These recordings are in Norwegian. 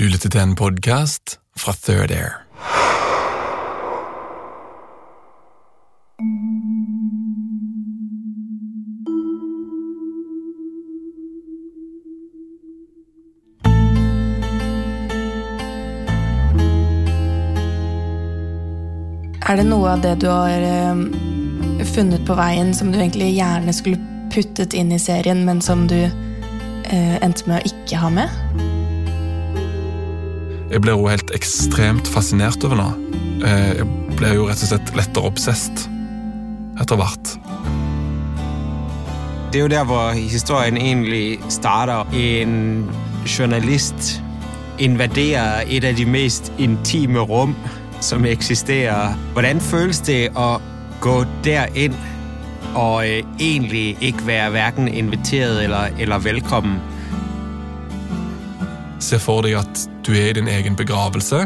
Du lytter til en podkast fra Third Air. Er det noe av det du har eh, funnet på veien som du egentlig gjerne skulle puttet inn i serien, men som du eh, endte med å ikke ha med? Jeg blir jo helt ekstremt fascinert over nå. Eh, Jeg blir jo rett og slett lettere obsesst etter hvert. Det er jo der, hvor historien egentlig starter. En journalist invaderer et av de mest intime rom som eksisterer. Hvordan føles det å gå derind og øh, egentlig ikke være hverken inviteret eller, eller velkommen? Se for deg at du er i din egen begravelse,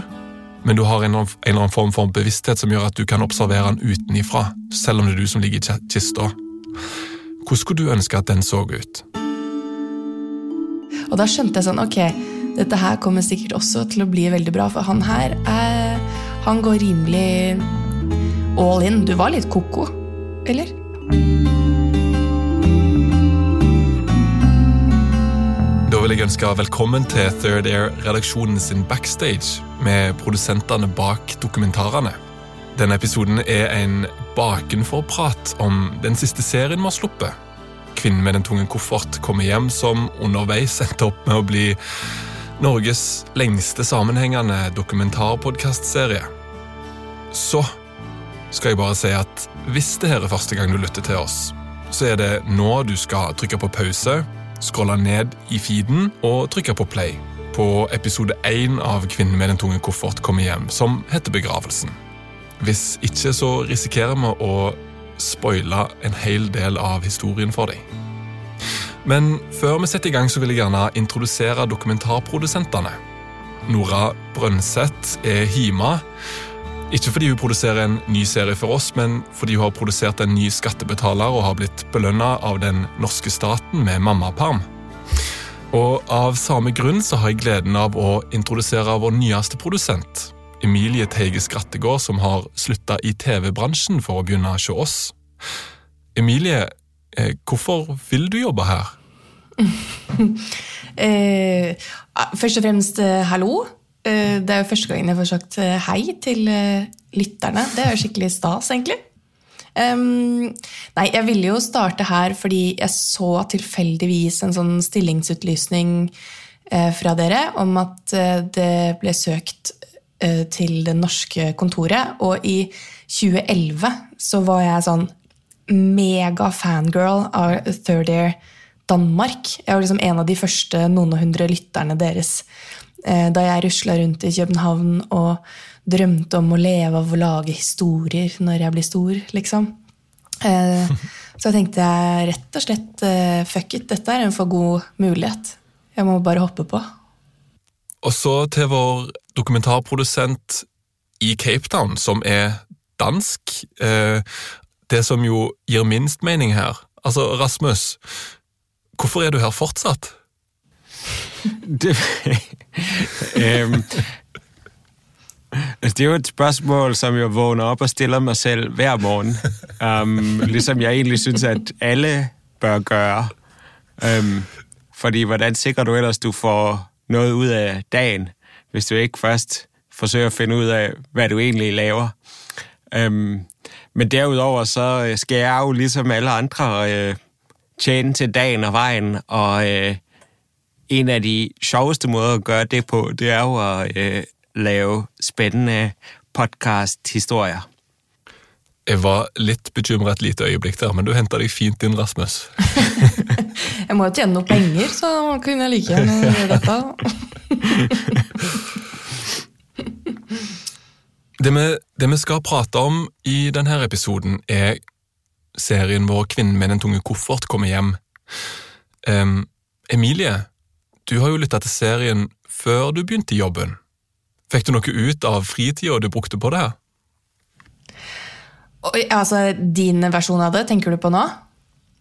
men du har en eller annen- form for bevissthet som gjør at du kan observere den utenifra, selv om det er du som ligger i ki- kista. Hvordan skulle du ønske at den så ut? Og da skjønte jeg sånn, ok, dette her kommer sikkert også til å bli veldig bra, for han her er, han går rimelig all in. Du var litt koko, eller? Vil jeg ønske velkommen til Third Air-redaksjonen sin backstage med produsentene bak dokumentarene. Denne episoden er en bakenforprat om den siste serien vi har sluppet. Kvinnen med den tunge koffert kommer hjem som underveis endte opp med å bli Norges lengste sammenhengende dokumentarpodkastserie. Så skal jeg bare si at hvis det her er første gang du lytter til oss, så er det nå du skal trykke på pause, scrolle ned i feeden og trykke på play på episode 1 av Kvinnen med den tunge koffert kommer hjem, som heter Begravelsen. Hvis ikke så risikerer vi å spoile en hel del av historien for deg. Men før vi setter i gang, så vil jeg gjerne introdusere dokumentarprodusentene. Nora Brønseth er Hima. Ikke fordi hun produserer en ny serie for oss, men fordi hun har produsert en ny skattebetaler og har blitt belønna av den norske staten med mammaperm. Og av samme grunn så har jeg gleden av å introdusere vår nyeste produsent, Emilie Teige Skrattegård, som har slutta i TV-bransjen for å begynne hos oss. Emilie, eh, hvorfor vil du jobbe her? Eh, først og fremst eh, hallo. Eh, det er jo første gangen jeg får sagt eh, hei til eh, lytterne. Det er jo skikkelig stas, egentlig. Um, nei, jeg ville jo starte her fordi jeg så tilfeldigvis en sånn stillingsutlysning uh, fra dere om at uh, det ble søkt uh, til det norske kontoret. Og i 2011 så var jeg sånn mega fangirl av Third Air Danmark. Jeg var liksom en av de første noen og hundre lytterne deres da jeg rusla rundt i København og drømte om å leve av å lage historier når jeg blir stor, liksom. Så så tenkte jeg rett og slett eh, fuck it, dette er en for god mulighet. Jeg må bare hoppe på. Og så til vår dokumentarprodusent i Cape Town, som er dansk. Eh, det som jo gir minst mening her. Altså, Rasmus, hvorfor er du her fortsatt? Det, altså, det er jo et spørsmål, som jeg vågner opp og stiller meg selv hver morgen. Um, ligesom jeg egentlig synes, at alle bør gjøre. Um, Fordi hvordan sikrer du ellers, du får noe ut av dagen, hvis du ikke først forsøger å finne ut av hva du egentlig laver? Um, men derudover så øh, skal jeg jo ligesom alle andre øh, tjene til dagen og vejen, og øh, en af de sjoveste måder at gøre det på, det er jo at øh, lave spændende podcast-historier. Jeg var litt bekymret et lite øyeblikk der, men du henta deg fint inn, Rasmus. Jeg må jo tjene noen penger, så kunne jeg like gjerne gjøre dette. Det vi, det vi skal prate om i denne episoden, er serien vår 'Kvinnen med den tunge koffert' kommer hjem. Um, Emilie, du har jo lytta til serien før du begynte i jobben. Fikk du noe ut av fritida du brukte på det her? Altså, din versjon av det, tenker du på nå?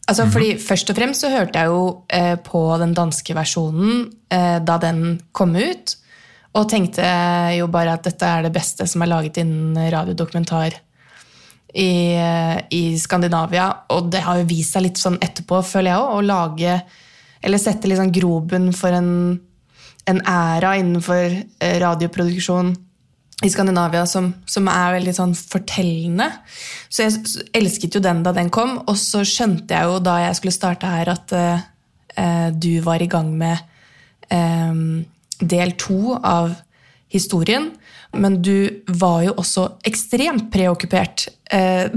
Altså, fordi Først og fremst så hørte jeg jo eh, på den danske versjonen eh, da den kom ut, og tenkte jo bare at dette er det beste som er laget innen radiodokumentar i, eh, i Skandinavia. Og det har jo vist seg litt sånn etterpå, føler jeg òg, å lage Eller sette sånn grobunn for en, en æra innenfor eh, radioproduksjon i Skandinavia som, som er veldig sånn fortellende. Så jeg elsket jo den da den kom, og så skjønte jeg jo da jeg skulle starte her, at eh, du var i gang med um, del to av historien. Men du var jo også ekstremt preokkupert eh,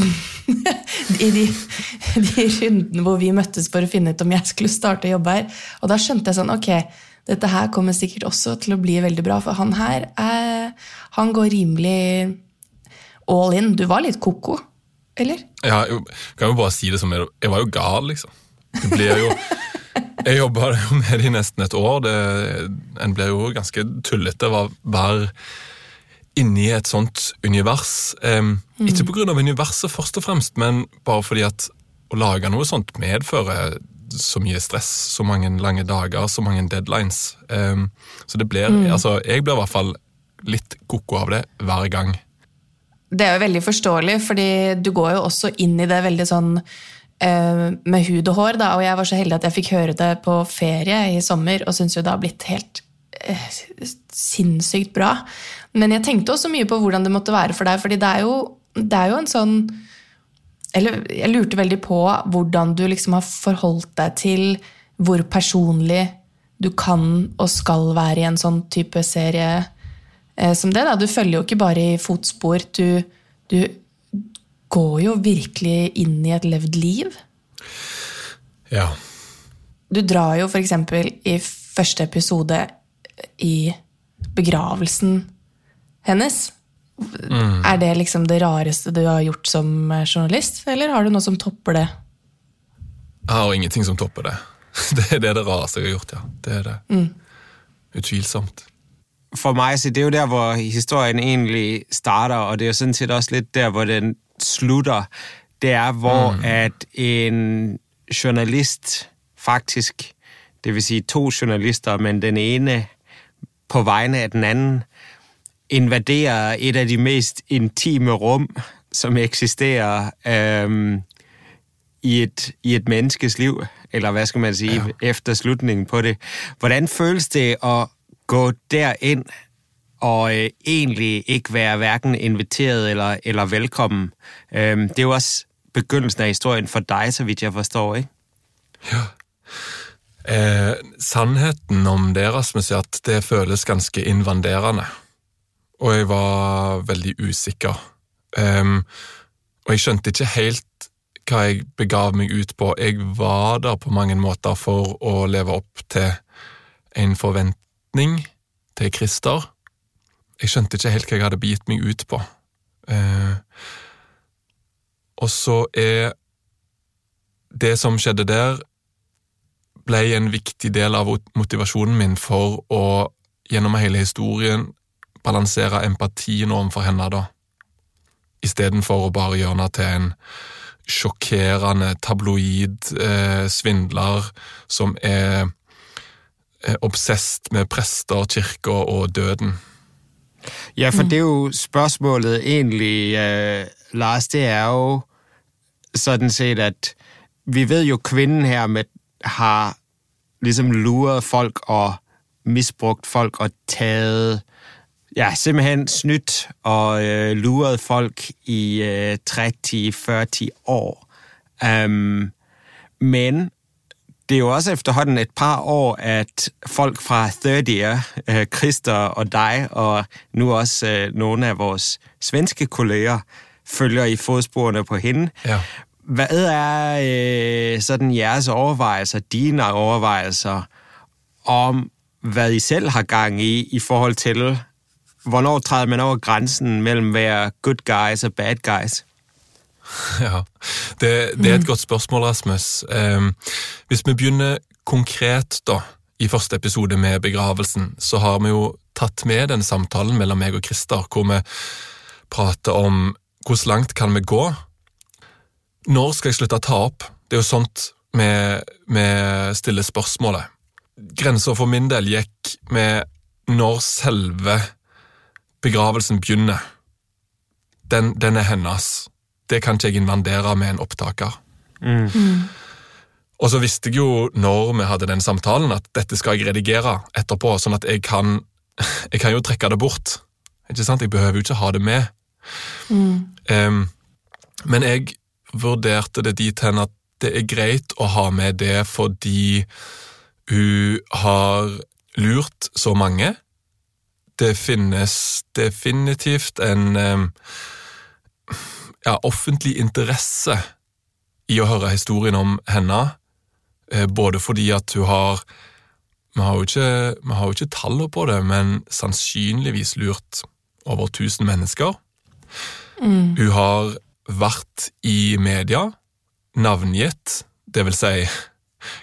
i de, de rundene hvor vi møttes for å finne ut om jeg skulle starte å jobbe her. Og da skjønte jeg sånn, ok, dette her kommer sikkert også til å bli veldig bra, for han her er, han går rimelig all in. Du var litt koko, eller? Ja, jeg kan jo bare si det som jeg, jeg var jo gal, liksom. Det blir jo Jeg jobba jo med det i nesten et år. Det, en blir jo ganske tullete hver inni et sånt univers. Em, Ikke pga. universet, først og fremst, men bare fordi at å lage noe sånt medfører så mye stress, så mange lange dager, så mange deadlines. Um, så det blir Altså, jeg blir i hvert fall litt koko av det hver gang. Det er jo veldig forståelig, fordi du går jo også inn i det veldig sånn uh, med hud og hår, da, og jeg var så heldig at jeg fikk høre det på ferie i sommer, og syns jo det har blitt helt uh, sinnssykt bra. Men jeg tenkte også mye på hvordan det måtte være for deg, fordi det er jo, det er jo en sånn Eller jeg lurte veldig på hvordan du liksom har forholdt deg til hvor personlig du kan og skal være i en sånn type serie eh, som det. Da. Du følger jo ikke bare i fotspor, du, du går jo virkelig inn i et levd liv. Ja. Du drar jo f.eks. i første episode i begravelsen hennes. Er det liksom det rareste du har gjort som eh, journalist, eller har du noe som topper det? Jeg har ingenting som topper det. Det er det, det rareste jeg har gjort, ja. Det er det. Utvilsomt. For meg så det er jo der, hvor historien egentlig starter, og det er jo sådan set også litt der, hvor den slutter. Det er, hvor mm. at en journalist faktisk, det vil si to journalister, men den ene på vegne av den anden, invaderer et av de mest intime rom som eksisterer øhm, i, et, i et menneskes liv, eller hva skal man si, ja. efter slutningen på det. Hvordan føles det å gå derind og øh, egentlig ikke være hverken inviteret eller, eller velkommen? Øhm, det er jo også begynnelsen av historien for deg, så vidt jeg forstår, ikke? Eh, sannheten om det, Rasmus, er at det føles ganske invaderende. Og jeg var veldig usikker. Um, og jeg skjønte ikke helt hva jeg begav meg ut på. Jeg var der på mange måter for å leve opp til en forventning til Christer. Jeg skjønte ikke helt hva jeg hadde begitt meg ut på. Uh, og så er det som skjedde der, ble en viktig del av motivasjonen min for å gjennom hele historien balansere empatien overfor henne, da. Istedenfor å bare gjøre henne til en sjokkerende tabloid eh, svindler som er eh, obsesst med prester, kirker og døden. Ja, for det er jo spørsmålet egentlig, eh, Lars, det er jo sådan set, at vi vet jo, kvinnen her med, har liksom luret folk og misbrukt folk og taget, ja, simpelthen snydt og øh, luret folk i øh, 30-40 år. Um, men det er jo også efterhånden et par år, at folk fra Third Year, øh, Christer og dig, og nu også øh, nogle af vores svenske kolleger, følger i fodsporene på hende. Ja. Hvad er øh, sådan jeres overvejelser, dine overvejelser om, hvad I selv har gang i, i forhold til, hvornår træder man over grænsen mellem være good guys og bad guys? Ja, det, det er et godt spørsmål, Rasmus. Um, hvis vi begynner konkret da, i første episode med begravelsen, så har vi jo tatt med den samtalen mellom meg og Christer, hvor vi prater om hvor langt kan vi gå? Når skal jeg slutte å ta opp? Det er jo sånt vi, vi stiller spørsmålet. Grensa for min del gikk med når selve begravelsen begynner. Den, den er hennes det kan ikke jeg invandere med en opptaker. Mm. Mm. Og så visste jeg jo når vi hadde den samtalen, at dette skal jeg redigere etterpå, sånn at jeg kan, jeg kan jo trekke det bort. Ikke sant? Jeg behøver jo ikke ha det med. Mm. Um, men jeg vurderte det dit hen at det er greit å ha med det fordi hun har lurt så mange. Det finnes definitivt en ja, offentlig interesse i å høre historien om henne, eh, både fordi at hun har Vi har jo ikke, vi har jo ikke tallene på det, men sannsynligvis lurt over 1000 mennesker. Mm. Hun har vært i media, navngitt, det vil si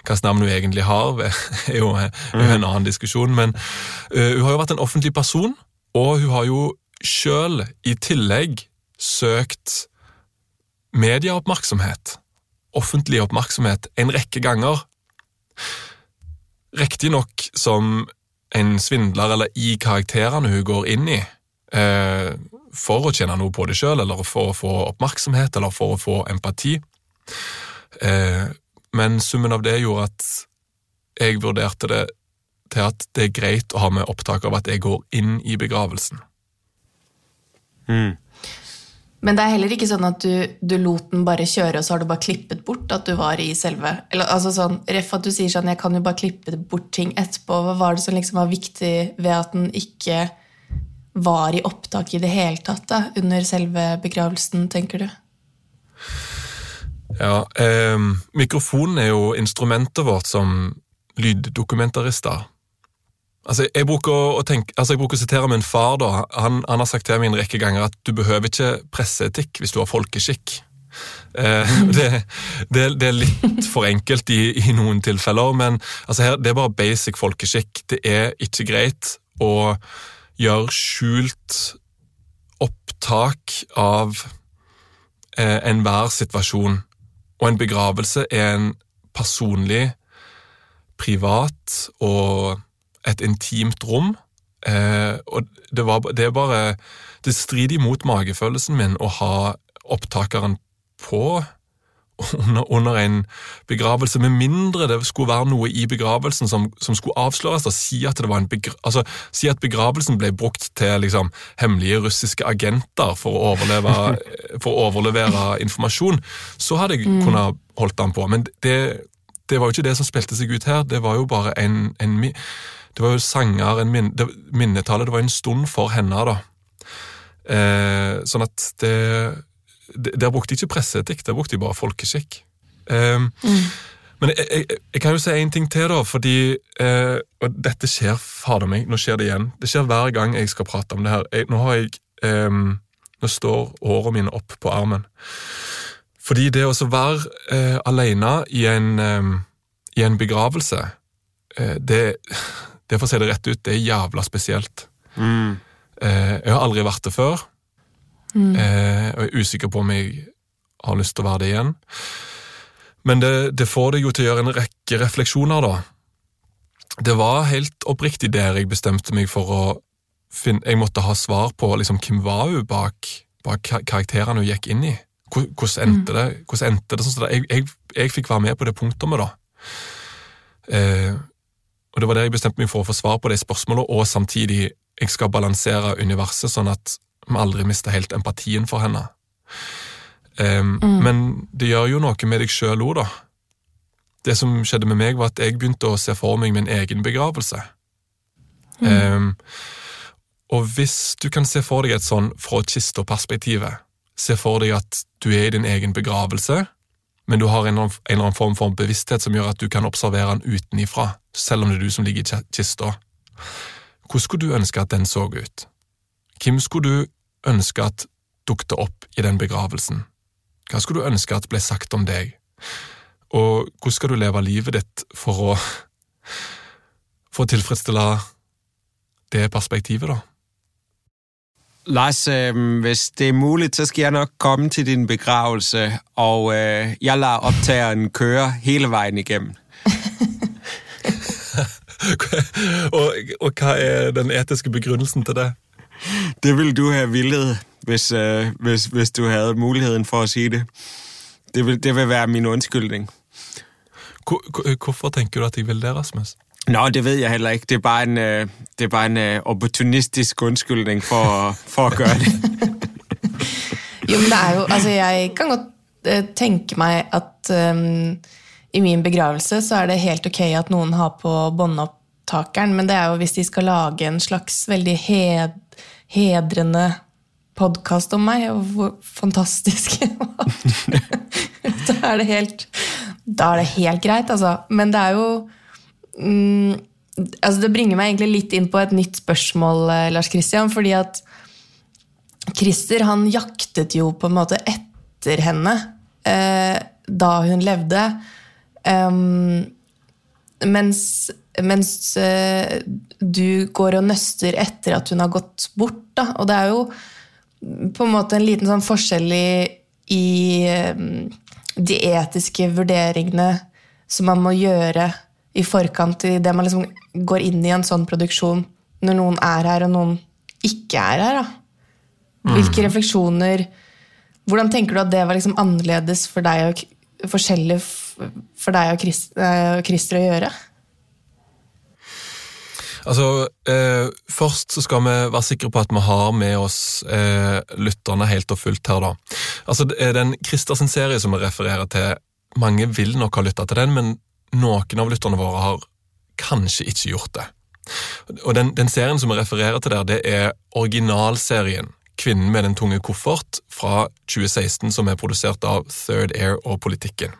hvilket navn hun egentlig har, er jo en mm. annen diskusjon, men uh, hun har jo vært en offentlig person, og hun har jo sjøl i tillegg søkt medieoppmerksomhet, offentlig oppmerksomhet, en rekke ganger. Riktignok som en svindler eller i karakterene hun går inn i, eh, for å tjene noe på det sjøl, eller for å få oppmerksomhet, eller for å få empati. Men summen av det gjorde at jeg vurderte det til at det er greit å ha med opptak av at jeg går inn i begravelsen. Mm. Men det er heller ikke sånn at du, du, lot den bare kjøre, og så har du bare klippet bort at du var i selve eller, altså sånn, Ref at du sier sånn 'jeg kan jo bare klippe bort ting etterpå'. Hva var det som liksom var viktig ved at den ikke var i opptak i det hele tatt da, under selve begravelsen, tenker du? Ja, eh, mikrofonen er jo instrumentet vårt som lyddokumentarister. Altså, jeg bruker å, tenke, altså jeg bruker å sitere min far. da. Han, han, har sagt til meg en rekke ganger at du behøver ikke presseetikk hvis du har folkeskikk. Eh, det, det, det, er litt for enkelt i, i noen tilfeller, men altså her, det er bare basic folkeskikk. Det er ikke greit å gjøre skjult opptak av eh, enhver situasjon. Og en begravelse er en personlig, privat og et intimt rom. Eh, og det, var, det er bare Det strider imot magefølelsen min å ha opptakeren på under, under, en begravelse, med mindre det skulle være noe i begravelsen som, som skulle avsløres. Da, si, at det var en altså, si at begravelsen ble brukt til liksom, hemmelige russiske agenter for å, for å overlevere informasjon, så hadde jeg mm. kunnet holdt den på. Men det, det, var jo ikke det som spilte seg ut her. Det var jo bare en, en det var jo sanger, en min, det, minnetallet, det var en stund for henne, da. Eh, sånn at det Der brukte de ikke presseetikk, der brukte de bare folkeskikk. Um, mm. Men jeg, jeg, jeg, kan jo si en ting til, da, fordi eh, Og dette skjer, fader meg, nå skjer det igjen. Det skjer hver gang jeg skal prate om det her. Jeg, nå har jeg ehm, Nå står årene mine opp på armen. Fordi det å være eh, alene i en, ehm, i en begravelse, eh, det det for å si det rett ut, det er jævla spesielt. Mm. Eh, jeg har aldri vært det før, mm. eh, og jeg er usikker på om jeg har lyst til å være det igjen. Men det, det, får deg jo til å gjøre en rekke refleksjoner, da. Det var helt oppriktig der jeg bestemte meg for å finne Jeg måtte ha svar på liksom, hvem var hun bak, bak karakterene hun gikk inn i. Hvordan endte mm. det? Hvordan endte det sånn jeg, jeg, jeg, fikk være med på det punktet, da. Eh, og det var der jeg bestemte meg for å få svar på de spørsmålene, og samtidig jeg skal balansere universet sånn at vi aldri mister helt empatien for henne. Um, mm. Men det gjør jo noe med deg sjøl òg, da. Det som skjedde med meg, var at jeg begynte å se for meg min egen begravelse. Mm. Um, og hvis du kan se for deg et sånn fra kista-perspektivet, se for deg at du er i din egen begravelse, men du har en, eller annen form for bevissthet som gjør at du kan observere den utenifra, selv om det er du som ligger i kista. Hvordan skulle du ønske at den så ut? Hvem skulle du ønske at dukte opp i den begravelsen? Hva skulle du ønske at ble sagt om deg? Og hvordan skal du leve livet ditt for å for å tilfredsstille det perspektivet, da? Lars, øh, hvis det er mulig, så skal jeg nok komme til din begravelse, og øh, jeg lar opptakeren køre hele veien igjennom. og, og, hva er den etiske begrunnelsen til det? Det ville du ha villet hvis, øh, hvis, hvis, du hadde muligheten for å si det. Det vil, det vil være min undskyldning. Hvorfor tenker du at jeg vil det, Rasmus? Nå, det ved jeg heller ikke. Det er bare en, øh, det er bare en øh, opportunistisk undskyldning for, for å gjøre det. jo, men det er jo Altså, jeg kan godt øh, tenke meg at øh, i min begravelse så er det helt ok at noen har på båndopptakeren, men det er jo hvis de skal lage en slags veldig hed, hedrende podkast om meg, og hvor fantastisk Da er det helt Da er det helt greit, altså. Men det er jo mm, altså Det bringer meg egentlig litt inn på et nytt spørsmål, eh, Lars Christian, Fordi at Christer han jaktet jo på en måte etter henne eh, da hun levde. Um, mens, mens uh, du går og nøster etter at hun har gått bort. Da. Og det er jo på en måte en liten sånn forskjell i, i um, de etiske vurderingene som man må gjøre i forkant i det man liksom går inn i en sånn produksjon når noen er her, og noen ikke er her. da. Hvilke mm. refleksjoner Hvordan tenker du at det var liksom annerledes for deg og forskjellig for deg og eh, Christer å gjøre? Altså, eh, Først så skal vi være sikre på at vi har med oss eh, lytterne helt og fullt her. da. Altså, det er Den Christersen serie som vi refererer til, mange vil nok ha lytta til den, men noen av lytterne våre har kanskje ikke gjort det. Og den, den, serien som vi refererer til der, det er originalserien Kvinnen med den tunge koffert fra 2016, som er produsert av Third Air og Politikken.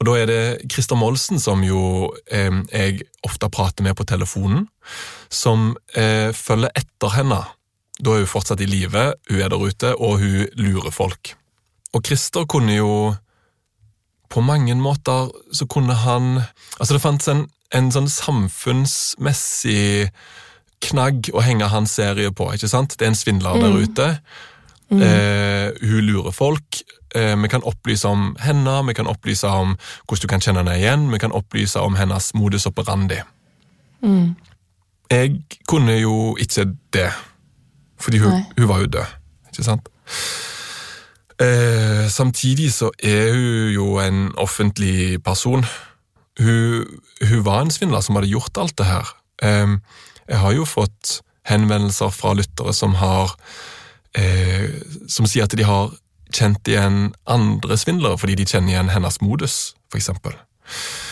Og Da er det Christer Molsen, som jo eh, jeg ofte prater med på telefonen, som eh, følger etter henne. Da er hun fortsatt i live, hun er der ute, og hun lurer folk. Og Christer kunne jo på mange måter så kunne han Altså, det fantes en, en sånn samfunnsmessig knagg å henge hans serie på, ikke sant? Det er en svindler mm. der ute. Mm. Eh, hun lurer folk. Eh, vi kan opplyse om henne, vi kan opplyse om hvordan du kan kjenne henne igjen, vi kan opplyse om hennes modus operandi. Mm. Jeg kunne jo ikke det, fordi hun, hun var jo død, ikke sant? Eh, samtidig så er hun jo en offentlig person. Hun, hun, var en svindler som hadde gjort alt det her. Eh, jeg har jo fått henvendelser fra lyttere som har eh, Som sier at de har kjent igjen andre svindlere fordi de kjenner igjen hennes modus, f.eks.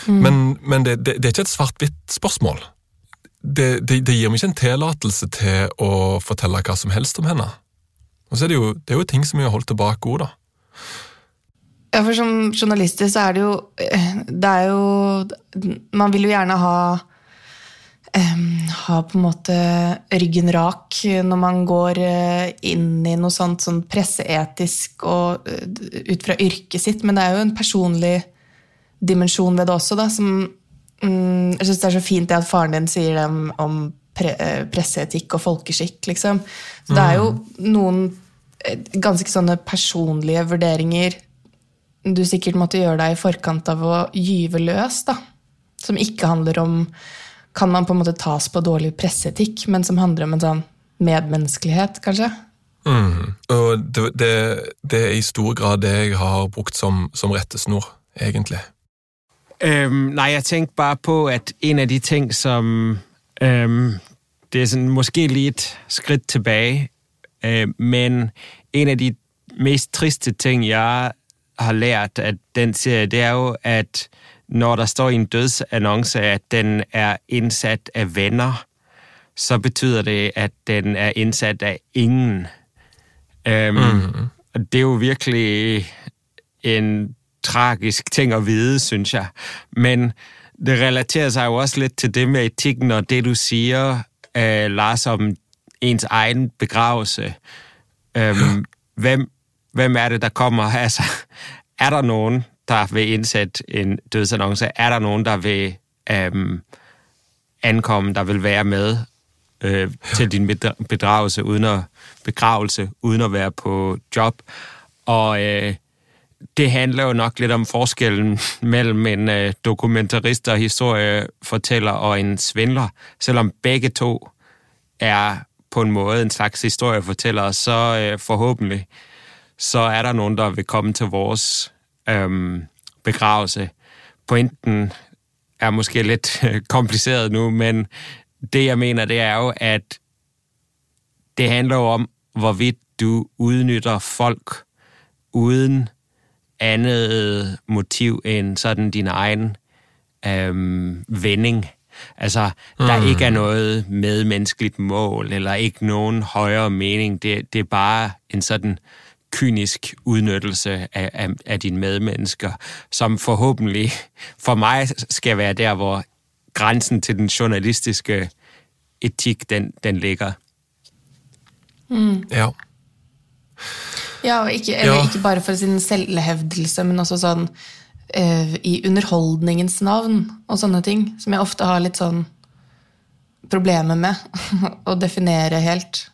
Mm. Men, men det, det, det, er ikke et svart-hvitt spørsmål. Det, det, gir meg ikke en tillatelse til å fortelle hva som helst om henne. Og så er det jo, det er jo ting som vi har holdt tilbake òg, da. Ja, for som journalister så er det jo Det er jo Man vil jo gjerne ha Ha på en måte ryggen rak når man går eh, inn i noe sånt sånn presseetisk og uh, ut fra yrket sitt, men det er jo en personlig dimensjon ved det også, da, som um, Jeg syns det er så fint det at faren din sier det om, om pre eh, presseetikk og folkeskikk, liksom. Så det er jo mm. noen eh, ganske sånne personlige vurderinger du sikkert måtte gjøre deg i forkant av å gyve løs, da. Som ikke handler om Kan man på en måte tas på dårlig presseetikk, men som handler om en sånn medmenneskelighet, kanskje? Mm. Og det, det, det, er i stor grad det jeg har brukt som, som rettesnor, egentlig. Øhm, nei, jeg tenkte bare på, at en av de ting, som... Øhm, det er sånn, måske litt skritt tilbake, tilbage, øh, men en av de mest triste ting, jeg har lært av den serien, det er jo, at når der står i en dødsannonce, at den er innsatt av venner, så betyder det, at den er innsatt av ingen. Um, mm. Det er jo virkelig en tragisk ting å vite, synes jeg. Men det relaterer seg jo også litt til det med etikken og det, du sier, uh, Lars, om ens egen begravelse. Um, hvem, hvem er det, der kommer? Altså, er der nogen, der vil indsætte en dødsannonce? Er der nogen, der vil øhm, ankomme, der vil være med øh, til din bedragelse uden at, begravelse, uden at være på job? Og øh, det handler jo nok lidt om forskellen mellem en øh, dokumentarist og historiefortæller og en svindler. Selvom begge to er på en måde en slags historiefortæller, så øh, forhåbentlig så er der nogen, der vil komme til vores um, begravelse. Pointen er måske lidt kompliceret nu, men det jeg mener, det er jo, at det handler jo om, hvorvidt du udnytter folk uden andet motiv end sådan din egen øhm, vending. Altså, mm. der ikke er noget medmenneskeligt mål, eller ikke nogen højere mening. Det, det er bare en sådan kynisk udnyttelse af, af, af dine medmennesker, som forhåbentlig for mig skal være der, hvor grænsen til den journalistiske etik, den, den ligger. Mm. Ja. Ja, og ikke, eller ja. ikke bare for sin selvhevdelse, men også sånn uh, i underholdningens navn og sånne ting, som jeg ofte har litt sånn problemer med å definere helt.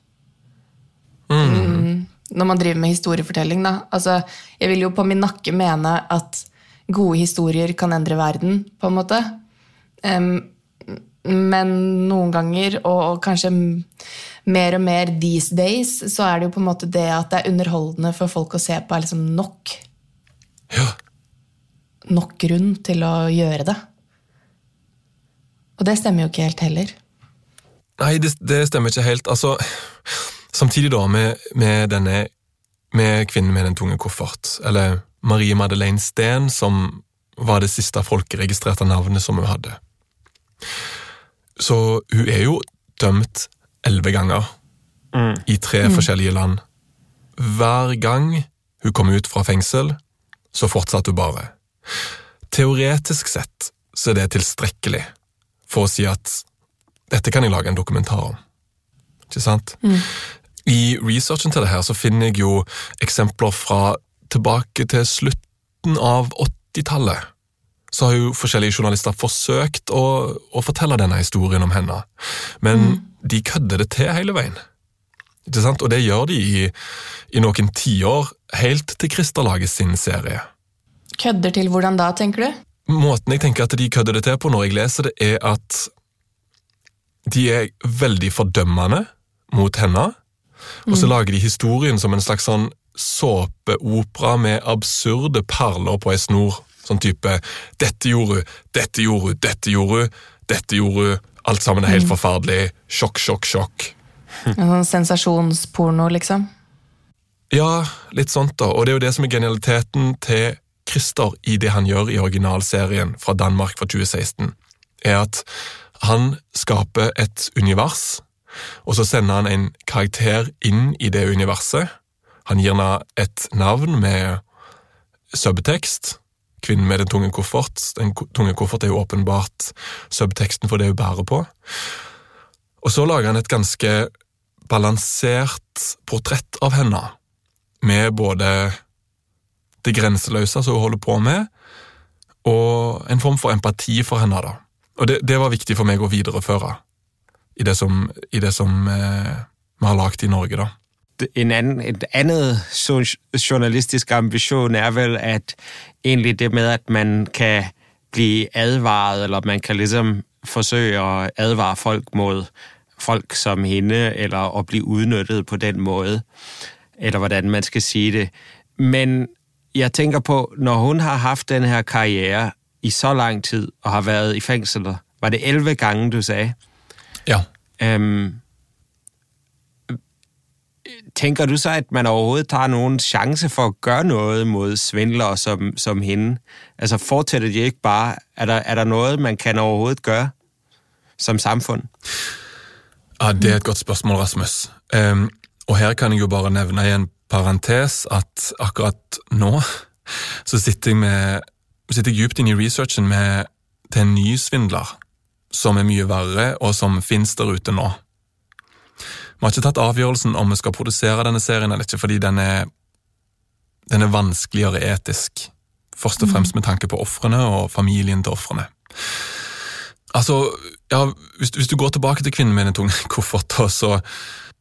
Mm. Mm, når man driver med historiefortelling, da. Altså, jeg vil jo på min nakke mene at gode historier kan endre verden, på en måte. Um, men noen ganger, og, og kanskje mer og mer these days, så er det jo på en måte det at det er underholdende for folk å se på, er liksom nok. Ja. Nok grunn til å gjøre det. Og det stemmer jo ikke helt heller. Nei, det, det stemmer ikke helt. Altså, samtidig da med, med denne med kvinnen med den tunge koffert, eller Marie Madeleine Steen, som var det siste folkeregistrerte navnet som hun hadde. Så hun er jo dømt elleve ganger mm. i tre mm. forskjellige land. Hver gang hun kom ut fra fengsel, så fortsatte hun bare. Teoretisk sett så er det tilstrekkelig for å si at dette kan jeg lage en dokumentar om. Ikke sant? Mm. I researchen til det her så finner jeg jo eksempler fra tilbake til slutten av 80-tallet så har jo forskjellige journalister forsøkt å, å fortelle denne historien om henne. Men mm. de kødder det til hele veien. Ikke sant? Og det gjør de i, i noen tiår, helt til Christer sin serie. Kødder til hvordan da, tenker du? Måten jeg tenker at de kødder det til på når jeg leser det, er at de er veldig fordømmende mot henne, og så mm. lager de historien som en slags sånn såpeopera med absurde perler på ei snor. Sånn type 'dette gjorde hun, dette gjorde hun, dette gjorde hun', dette gjorde hun, alt sammen er helt mm. forferdelig, sjokk, sjokk, sjokk. En sånn sensasjonsporno, liksom? Ja, litt sånt, da. Og det er jo det som er genialiteten til Christer i det han gjør i originalserien fra Danmark fra 2016, er at han skaper et univers, og så sender han en karakter inn i det universet. Han gir henne et navn med subtekst, kvinnen med den tunge koffert. Den tunge koffert er jo åpenbart subteksten for det hun bærer på. Og så lager han et ganske balansert portrett av henne, med både det grenseløse som hun holder på med, og en form for empati for henne. da. Og det, det var viktig for meg å videreføre i det som, i det som eh, vi har lagd i Norge, da en anden, et andet journalistisk ambition er vel, at egentlig det med, at man kan bli advaret, eller man kan liksom forsøge å advare folk mot folk som hende, eller å bli utnyttet på den måte eller hvordan man skal si det. Men jeg tenker på, når hun har haft denne her karriere i så lang tid og har vært i fængsel. Var det 11 gange, du sagde? Ja. Øhm, tænker du så, at man overhovedet tager nogen chance for at gøre noget mod svindlere som, som hende? Altså fortsætter de ikke bare? Er der, er der noget, man kan overhovedet gøre som samfund? Ja, Det er et godt spørsmål, Rasmus. Um, og her kan jeg jo bare nevne i en parentes at akkurat nå så sitter jeg, med, sitter jeg djupt inne i researchen med, til en ny svindler som er mye verre, og som finnes der ute nå. Vi har ikke tatt avgjørelsen om vi skal produsere denne serien eller ikke, fordi den er, den er vanskeligere etisk. Først og fremst med tanke på ofrene og familien til ofrene. Altså, ja, hvis, hvis, du går tilbake til kvinnen med den tunge kofferten, så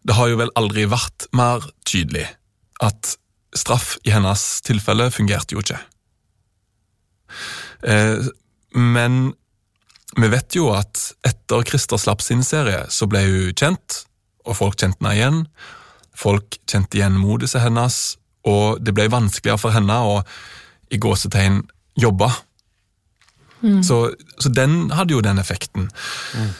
det har jo vel aldri vært mer tydelig at straff i hennes tilfelle fungerte jo ikke. Eh, men vi vet jo at etter Christer slapp sin serie, så ble hun kjent, og folk kjente henne igjen. Folk kjente igjen moduset hennes, og det ble vanskeligere for henne å i gåsetegn jobbe. Mm. Så, så, den hadde jo den effekten. Mm.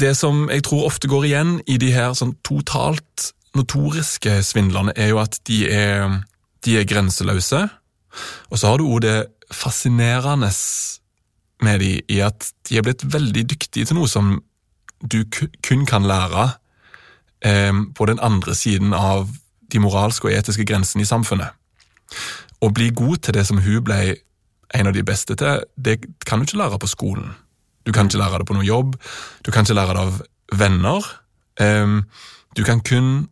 Det som jeg tror ofte går igjen i de her sånn totalt notoriske svindlerne, er jo at de er, de er grenseløse. Og så har du òg det fascinerende med de i at de er blitt veldig dyktige til noe som du kun kan lære eh, på den andre siden av de moralske og etiske grensene i samfunnet. Å bli god til det som hun ble en av de beste til, det kan du ikke lære på skolen. Du kan ikke lære det på noe jobb, du kan ikke lære det av venner. Eh, du kan kun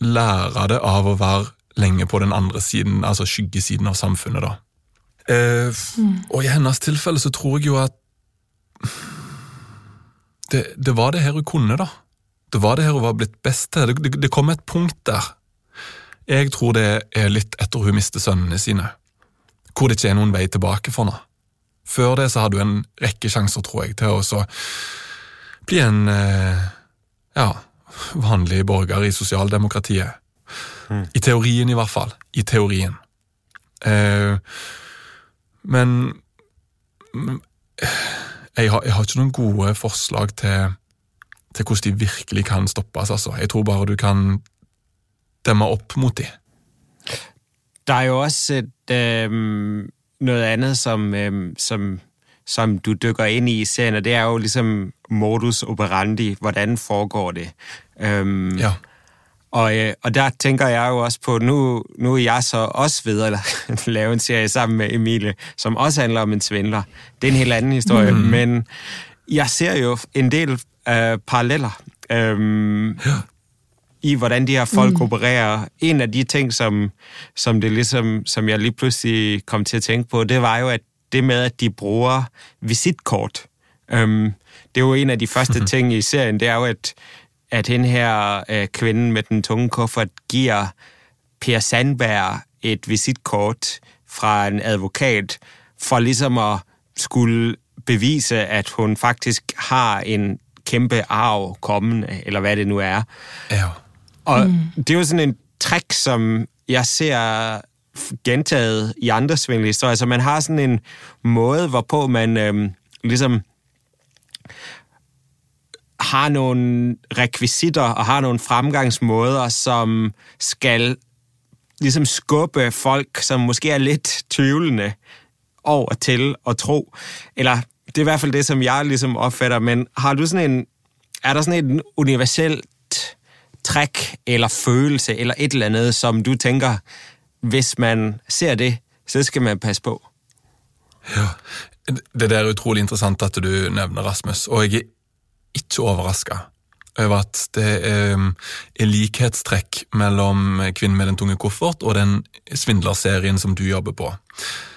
lære det av å være lenge på den andre siden, altså skyggesiden av samfunnet, da. Eh, mm. Og i hennes tilfelle så tror jeg jo at det, det, var det her hun kunne, da. Det var det her hun var blitt best til. Det, det, det kom et punkt der. Jeg tror det er litt etter hun mister sønnene sine, hvor det ikke er noen vei tilbake for henne. Før det så hadde hun en rekke sjanser, tror jeg, til å bli en eh, ja, vanlig borger i sosialdemokratiet. Mm. I teorien, i hvert fall. I teorien. Eh, men jeg har, jeg har, ikke noen gode forslag til, til, hvordan de virkelig kan stoppes. Altså. Jeg tror bare du kan demme opp mot dem. Der er jo også et, øh, noe annet som, øh, som, som du dykker inn i i serien, og det er jo liksom modus operandi. Hvordan foregår det? Um, ja. Og, øh, og der tænker jeg jo også på, nu, nu er jeg så også ved at lave en serie sammen med Emilie, som også handler om en svindler. Det er en helt anden historie, mm. men jeg ser jo en del øh, paralleller øh, ja. i, hvordan de her folk mm. opererer. En af de ting, som, som, det ligesom, som jeg lige pludselig kom til at tænke på, det var jo, at det med, at de bruger visitkort. Øh, det er jo en af de første ting i serien, det er jo, at at den her øh, kvinde med den tunge kuffert giver Per Sandberg et visitkort fra en advokat for ligesom at skulle bevise, at hun faktisk har en kæmpe arv kommende, eller hvad det nu er. Ja. Og mm. det er jo sådan en trick, som jeg ser gentaget i andre svindlhistorier. Så man har sådan en måde, hvorpå man øhm, ligesom har nogle rekvisitter og har nogle fremgangsmåder, som skal ligesom skubbe folk, som måske er lidt tvivlende over til at tro. Eller det er i hvert fald det, som jeg ligesom opfatter, men har du sådan en, er der sådan en universelt træk eller følelse eller et eller andet, som du tænker, hvis man ser det, så skal man passe på? Ja, det der er utrolig interessant at du nevner Rasmus, og jeg ikke overraska over at det er, er likhetstrekk mellom Kvinnen med den tunge koffert og den svindlerserien som du jobber på.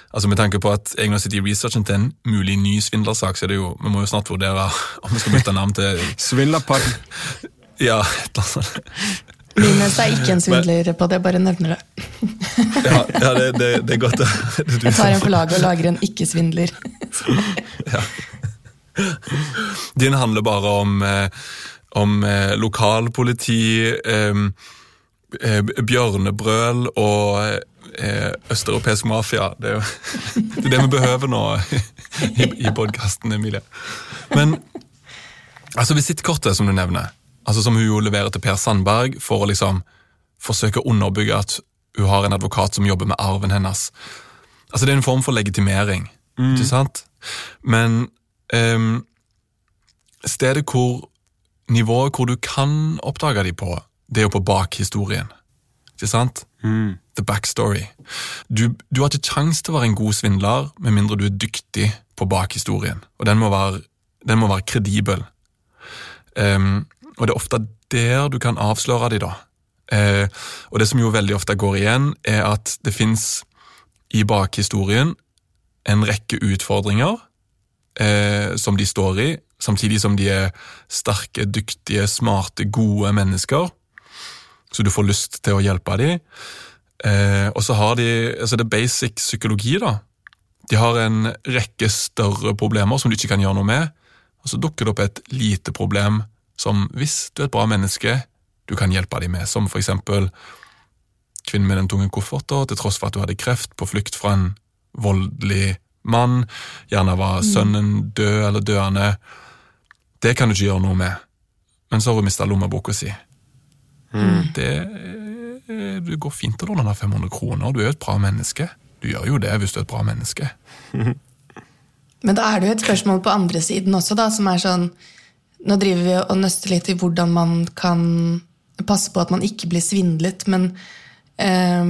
Altså Med tanke på at jeg nå sitter i researchen til en mulig ny svindlersak, så er det jo, vi må jo snart vurdere om vi skal bytte navn til Svindlerpodden. ja, et eller annet sånt. Linus er ikke en svindler på det, jeg bare nevner det. ja, ja det, det, det, er godt. jeg tar en på laget og lager en ikke-svindler. ja. Din handler bare om, eh, om eh, lokalpoliti, eh, eh, bjørnebrøl og østeuropeisk mafia. Det er jo det, er det vi behøver nå i, i podkasten, Emilie. Men altså visittkortet, som du nevner, altså som hun jo leverer til Per Sandberg for å liksom forsøke å underbygge at hun har en advokat som jobber med arven hennes. Altså Det er en form for legitimering, mm. ikke sant? Men um, stedet hvor Nivået hvor du kan oppdage de på, det er jo på bakhistorien. Ikke sant? Mm. The backstory. Du, du, har ikke kjangs til å være en god svindler med mindre du er dyktig på bakhistorien. Og den må være, den må være kredibel. Um, og det er ofte der du kan avsløre de da. Uh, og det som jo veldig ofte går igjen, er at det fins i bakhistorien en rekke utfordringer uh, som de står i, samtidig som de er sterke, dyktige, smarte, gode mennesker så du får lyst til å hjelpe dem. Eh, og så har de altså det er basic psykologi. da. De har en rekke større problemer som du ikke kan gjøre noe med. Og så dukker det opp et lite problem som, hvis du er et bra menneske, du kan hjelpe dem med. Som for eksempel kvinnen med den tunge kofferten, til tross for at du hadde kreft, på flukt fra en voldelig mann. Gjerne var sønnen død eller døende. Det kan du ikke gjøre noe med. Men så har hun mista lommeboka si. Mm. Det, eh, det går fint å låne 500 kroner. Du er jo et bra menneske. Du gjør jo det hvis du er et bra menneske. Men da er det jo et spørsmål på andre siden også, da, som er sånn Nå driver vi og nøster litt i hvordan man kan passe på at man ikke blir svindlet, men eh,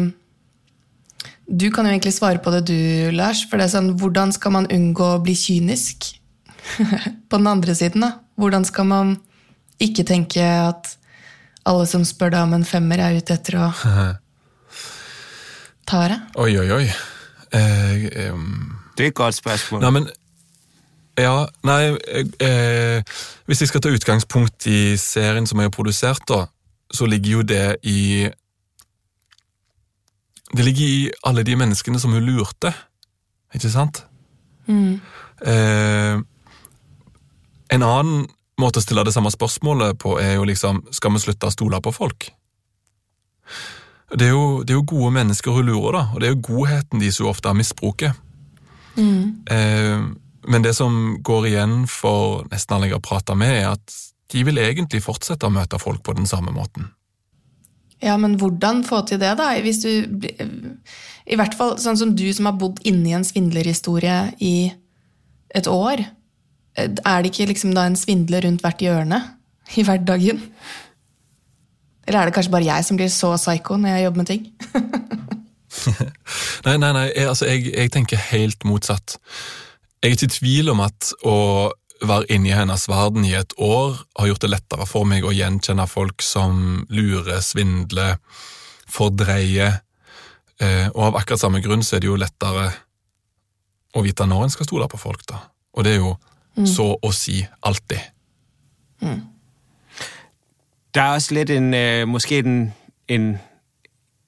Du kan jo egentlig svare på det, du, Lars. For det er sånn, hvordan skal man unngå å bli kynisk? på den andre siden, da. Hvordan skal man ikke tenke at alle som spør deg om en femmer, er ute etter å ta det? Oi, oi, oi. Eh, um, det er et godt spørsmål. Nei, men ja, nei eh, Hvis jeg skal ta utgangspunkt i serien som jeg har produsert, da, så ligger jo det i Det ligger i alle de menneskene som hun lurte, ikke sant? Mm. Eh, en annen måte å stille det samme spørsmålet på er jo liksom Skal vi slutte å stole på folk? Det er, jo, det er jo gode mennesker hun lurer, da, og det er jo godheten de så ofte misbruker. Mm. Eh, men det som går igjen for nesten alle jeg har prata med, er at de vil egentlig fortsette å møte folk på den samme måten. Ja, men hvordan få til det, da? Hvis du I hvert fall sånn som du som har bodd inni en svindlerhistorie i et år. Er det ikke liksom da en svindler rundt hvert hjørne i hverdagen? Eller er det kanskje bare jeg som blir så psycho når jeg jobber med ting? nei, nei, nei. Jeg, altså, jeg, jeg, tenker helt motsatt. Jeg er ikke i tvil om at å være inni hennes verden i et år har gjort det lettere for meg å gjenkjenne folk som lurer, svindler, fordreier. Eh, og av akkurat samme grunn så er det jo lettere å vite når en skal stole på folk, da. Og det er jo mm. så å si alltid. Mm. Der er også litt en, Kanskje måske en, en,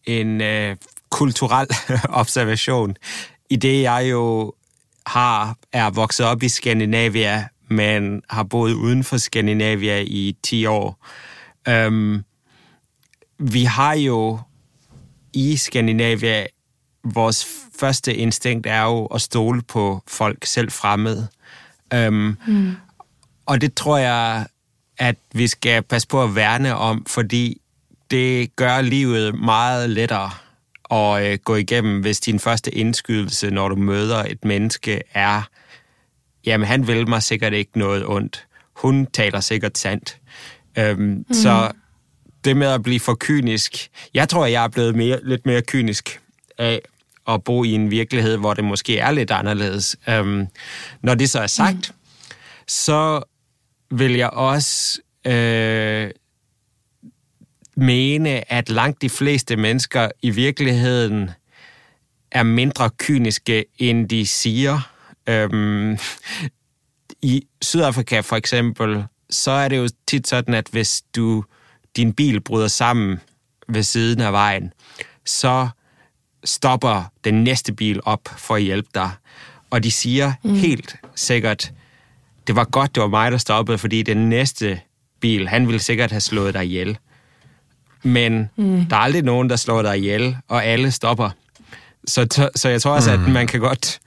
en kulturell observasjon i det jeg jo har, er vokset opp i Skandinavia, men har boet uden for Skandinavia i 10 år. Um, vi har jo i Skandinavia vores første instinkt er jo at stole på folk, selv fremmede. Um, mm. Og det tror jeg, at vi skal passe på at værne om, fordi det gør livet meget lettere at øh, gå igennem, hvis din første indskydelse, når du møder et menneske, er, jamen han vil mig sikkert ikke noget ondt. Hun taler sikkert sandt. Øhm, mm. Så det med at blive for kynisk, jeg tror, jeg er blevet mere, lidt mere kynisk af at bo i en virkelighed, hvor det måske er lidt anderledes. Øhm, når det så er sagt, mm. så vil jeg også øh, mene, at langt de fleste mennesker i virkeligheden er mindre kyniske, end de siger. Øhm, I Sydafrika for eksempel, så er det jo tit sådan, at hvis du din bil bryder sammen ved siden af vejen, så stopper den næste bil op for at hjælpe dig. Og de siger mm. helt sikkert, det var godt, det var mig, der stoppede, fordi den næste bil, han ville sikkert have slået dig ihjel. men mm. der er aldrig nogen, der slår dig ihjel, og alle stopper. Så, så jeg tror også, mm. at man kan godt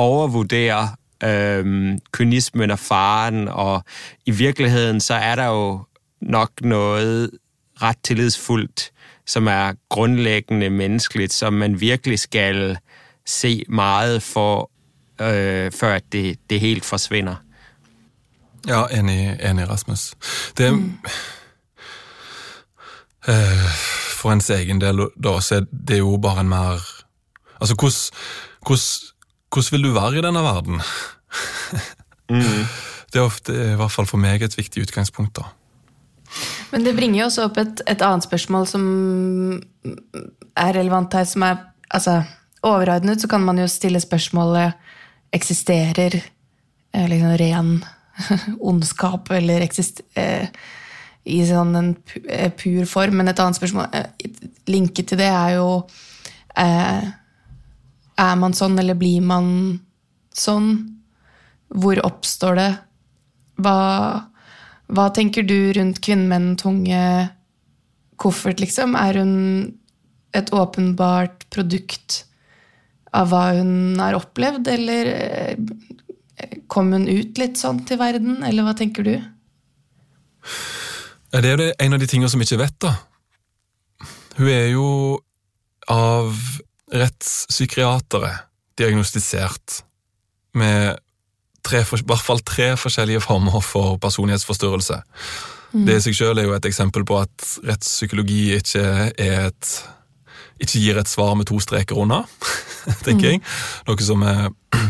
overvurdere øhm, kynismen og faren, og i virkeligheden så er der jo nok noget ret tillidsfuldt, som er grundlæggende menneskeligt, som man virkelig skal se meget for, øh, før det, det helt forsvinder. Ja, enig, enig Rasmus. Det mm. øh, For ens egen del, da, så er det jo bare en mer Altså, hvordan vil du være i denne verden? mm. Det er ofte, i hvert fall for meg, et viktig utgangspunkt. da. Men det bringer jo også opp et, et annet spørsmål som er relevant her, som er altså, Overordnet så kan man jo stille spørsmålet eksisterer eh, liksom ren ondskap eller eksist, eh, i sånn en eh, pur form. Men et annet spørsmål eh, linket til det er jo eh, Er man sånn, eller blir man sånn? Hvor oppstår det? Hva, hva tenker du rundt kvinnen med den tunge koffert, liksom? Er hun et åpenbart produkt av hva hun har opplevd, eller eh, kom hun ut litt sånn til verden, eller hva tenker du? Det er jo en av de tingene som vi ikke vet, da. Hun er jo av rettspsykiatere diagnostisert med tre, i hvert fall tre forskjellige former for personlighetsforstyrrelse. Mm. Det i seg selv er jo et eksempel på at rettspsykologi ikke er et ikke gir et svar med to streker unna, tenker jeg. Noe som er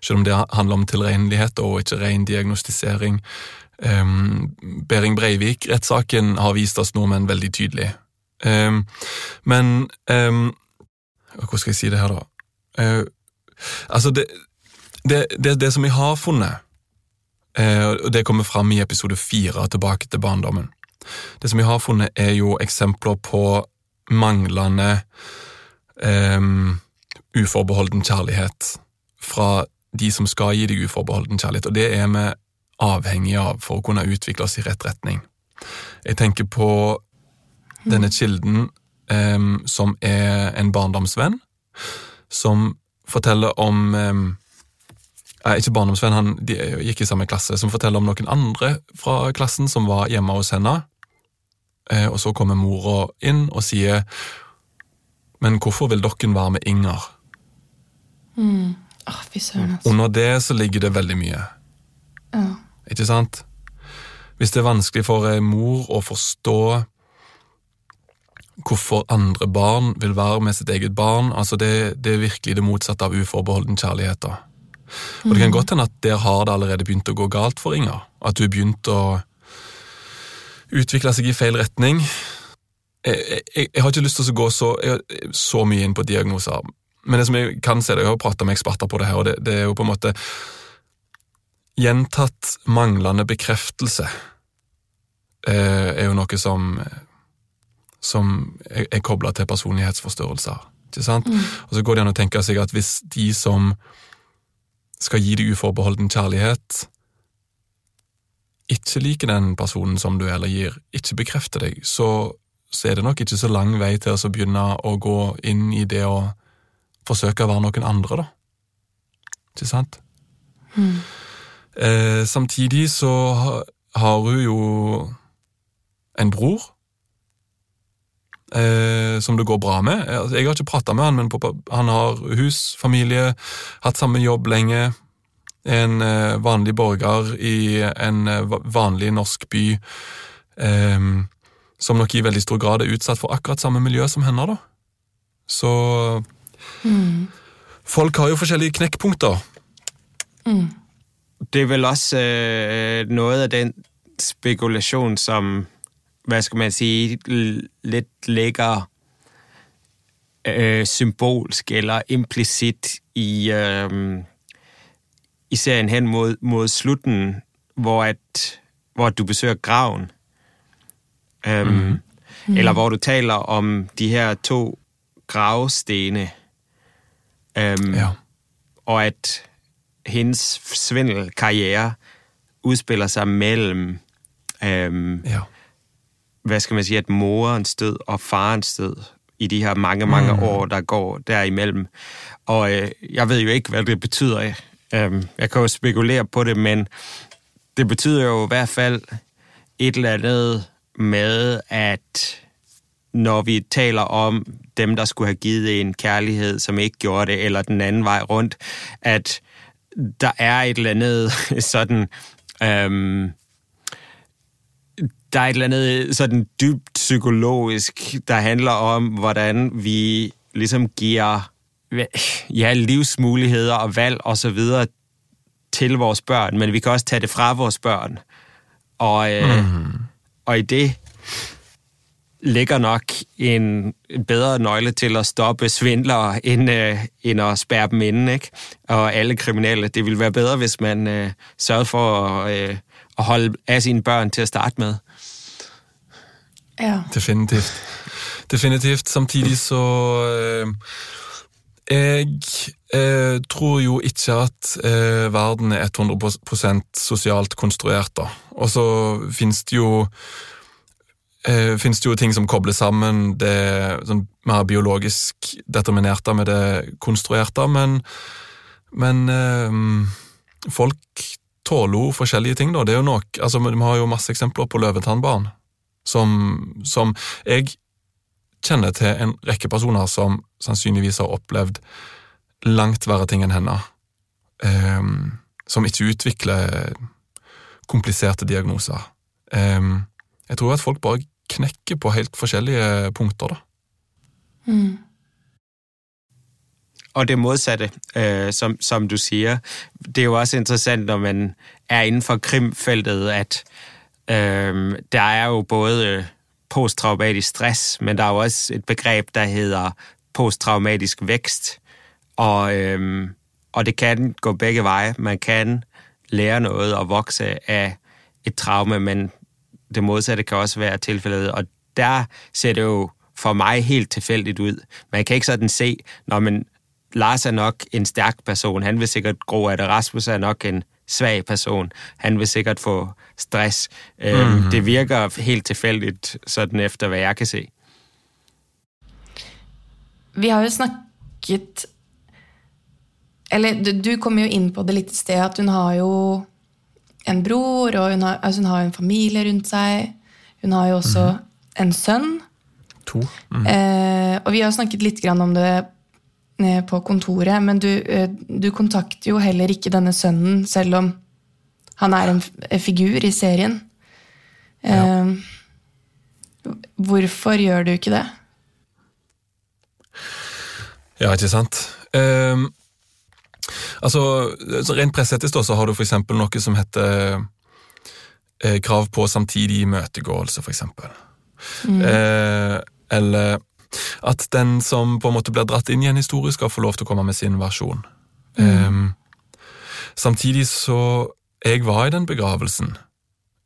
Selv om det handler om tilregnelighet og ikke ren diagnostisering. Um, Behring Breivik-rettssaken har vist oss nordmenn veldig tydelig. Um, men um, Hvordan skal jeg si det her, da? Uh, altså, det, det, det, det, som vi har funnet, uh, og det kommer fram i episode fire, tilbake til barndommen Det som vi har funnet, er jo eksempler på manglende um, uforbeholden kjærlighet fra de som skal gi deg uforbeholden kjærlighet, og det er vi avhengig av for å kunne utvikle oss i rett retning. Jeg tenker på denne kilden um, som er en barndomsvenn, som forteller om um, ikke barndomsvenn, han gikk i samme klasse, som forteller om noen andre fra klassen som var hjemme hos henne, Eh, og så kommer mora inn og sier Men hvorfor vil dere være med Inger? Mm. Oh, fy søren, altså. Under det så ligger det veldig mye. Ja. Ikke sant? Hvis det er vanskelig for mor å forstå hvorfor andre barn vil være med sitt eget barn, altså det, det er virkelig det motsatte av uforbeholden kjærlighet. da. Og Det kan mm. godt hende at der har det allerede begynt å gå galt for Inger. At du begynt å utvikle seg i feil retning. Jeg, jeg, jeg, har ikke lyst til å gå så, så, mye inn på diagnoser, men det som jeg kan se, det, jeg har prata med eksperter på det her, og det, det, er jo på en måte Gjentatt manglende bekreftelse eh, er jo noe som som er, er kobla til personlighetsforstørrelser. Ikke sant? Mm. Og så går det an å tenke seg at hvis de som skal gi deg uforbeholden kjærlighet, ikke liker den personen som du eller gir, ikke bekrefter deg, så, så er det nok ikke så lang vei til å begynne å gå inn i det å forsøke å være noen andre, da. Ikke sant? Mm. Eh, samtidig så har hun jo en bror eh, som det går bra med. Altså, jeg har ikke prata med han, men han har hus, familie, hatt samme jobb lenge en eh, vanlig borger i en eh, vanlig norsk by, eh, som nok i veldig stor grad er utsatt for akkurat samme miljø som henne. da. Så mm. Folk har jo forskjellige knekkpunkter. Mm. Det er vel også eh, noe av den spekulasjon som hva skal man sige, litt ligger øh, symbolsk eller implicit i øh, i serien hen mod, mod slutten, hvor, at, hvor du besøger graven. Um, mm-hmm. mm. Eller hvor du taler om de her to gravstene. Um, ja. Og at hendes svindelkarriere udspiller sig mellem um, ja. Hvad skal man sige, at morens død og farens død i de her mange, mange mm. år, der går derimellem. Og øh, jeg ved jo ikke, hvad det betyder. Øh, jeg kan jo spekulere på det, men det betyder jo i hvert fald et eller andet med, at når vi taler om dem, der skulle have givet en kærlighed, som ikke gjorde det, eller den anden vej rundt, at der er et eller andet sådan... Øhm, der er et eller andet sådan dybt psykologisk, der handler om, hvordan vi ligesom giver ja, livsmuligheder og valg og så videre til vores børn, men vi kan også tage det fra vores børn. Og, øh, mm. og i det ligger nok en, bedre nøgle til at stoppe svindlere, end, øh, end at spærre dem inden, ikke? Og alle kriminelle. Det ville være bedre, hvis man øh, sørgede for at, øh, at holde af sine børn til at starte med. Ja. Definitivt. Definitivt. Samtidig så øh, Jeg eh, tror jo ikke at eh, verden er 100 sosialt konstruert, da. Og så finnes det jo eh, det jo ting som kobler sammen det sånn, mer biologisk determinerte med det konstruerte, men, men eh, folk tåler jo forskjellige ting, da. Det er jo nok, altså Vi har jo masse eksempler på løvetannbarn som, som Jeg kjenner til en rekke personer som sannsynligvis har opplevd langt verre ting enn henne, Um, som ikke utvikler kompliserte diagnoser. Um, jeg tror at folk bare knekker på helt forskjellige punkter, da. Mm. Og det modsatte, øh, som, som du sier. det er jo også interessant, når man er innenfor krimfeltet, at øh, der er jo både posttraumatisk stress, men der er jo også et begreb, der hedder posttraumatisk vækst, og, øhm, og det kan gå begge veje. Man kan lære noget og vokse av et traume, men det modsatte kan også være tilfældet, og der ser det jo for meg helt tilfældigt ud. Man kan ikke sådan se, når man Lars er nok en stærk person, han vil sikkert gro af det, Rasmus er nok en svag person, han vil sikkert få stress. Mm-hmm. Det virker helt tilfeldigt, sådan efter hvad jeg kan se. Vi har jo snakket Eller du kom jo inn på det litt i sted, at hun har jo en bror, og hun har, altså hun har en familie rundt seg. Hun har jo også mm. en sønn. To. Mm. Eh, og vi har snakket litt om det på kontoret, men du, eh, du, kontakter jo heller ikke denne sønnen, selv om han er en figur i serien. Ja. Eh, hvorfor gjør du ikke det? Ja, ikke sant. Um, Altså, Rent presseetisk så har du f.eks. noe som heter eh, krav på samtidig imøtegåelse, f.eks. Mm. Eh, eller at den som på en måte blir dratt inn i en historie, skal få lov til å komme med sin versjon. Mm. Eh, samtidig så Jeg var i den begravelsen.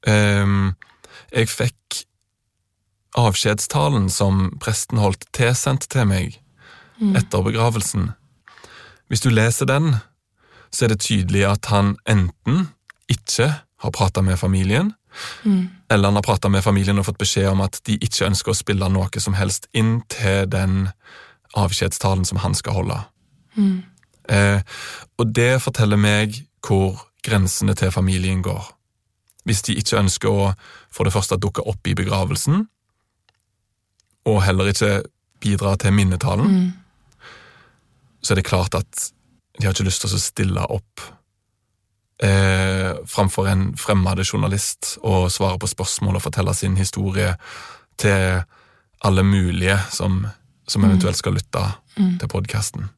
Eh, jeg fikk avskjedstalen som presten holdt tilsendt til meg mm. etter begravelsen. Hvis du leser den, så er det tydelig at han enten ikke har prata med familien, mm. eller han har prata med familien og fått beskjed om at de ikke ønsker å spille noe som helst inn til den avskjedstalen som han skal holde. Mm. Eh, og det forteller meg hvor grensene til familien går. Hvis de ikke ønsker å for det første dukke opp i begravelsen, og heller ikke bidra til minnetalen, mm så er det klart at de har ikke lyst til å stille opp eh, framfor en fremmed journalist og svare på spørsmål og fortelle sin historie til alle mulige som, som mm. eventuelt skal lytte mm. til podkasten.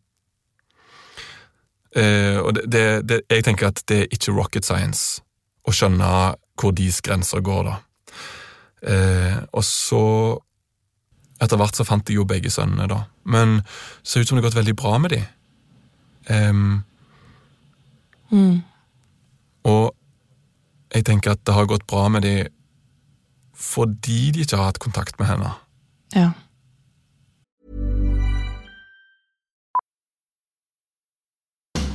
Eh, og det, det, det, jeg tenker at det er ikke rocket science å skjønne hvor deres grenser går, da. Uh, og så etter hvert så fant jeg jo begge sønnene, da. Men det ser ut som det har gått veldig bra med dem. Um, mm. Og jeg tenker at det har gått bra med dem fordi de ikke har hatt kontakt med henne. Ja.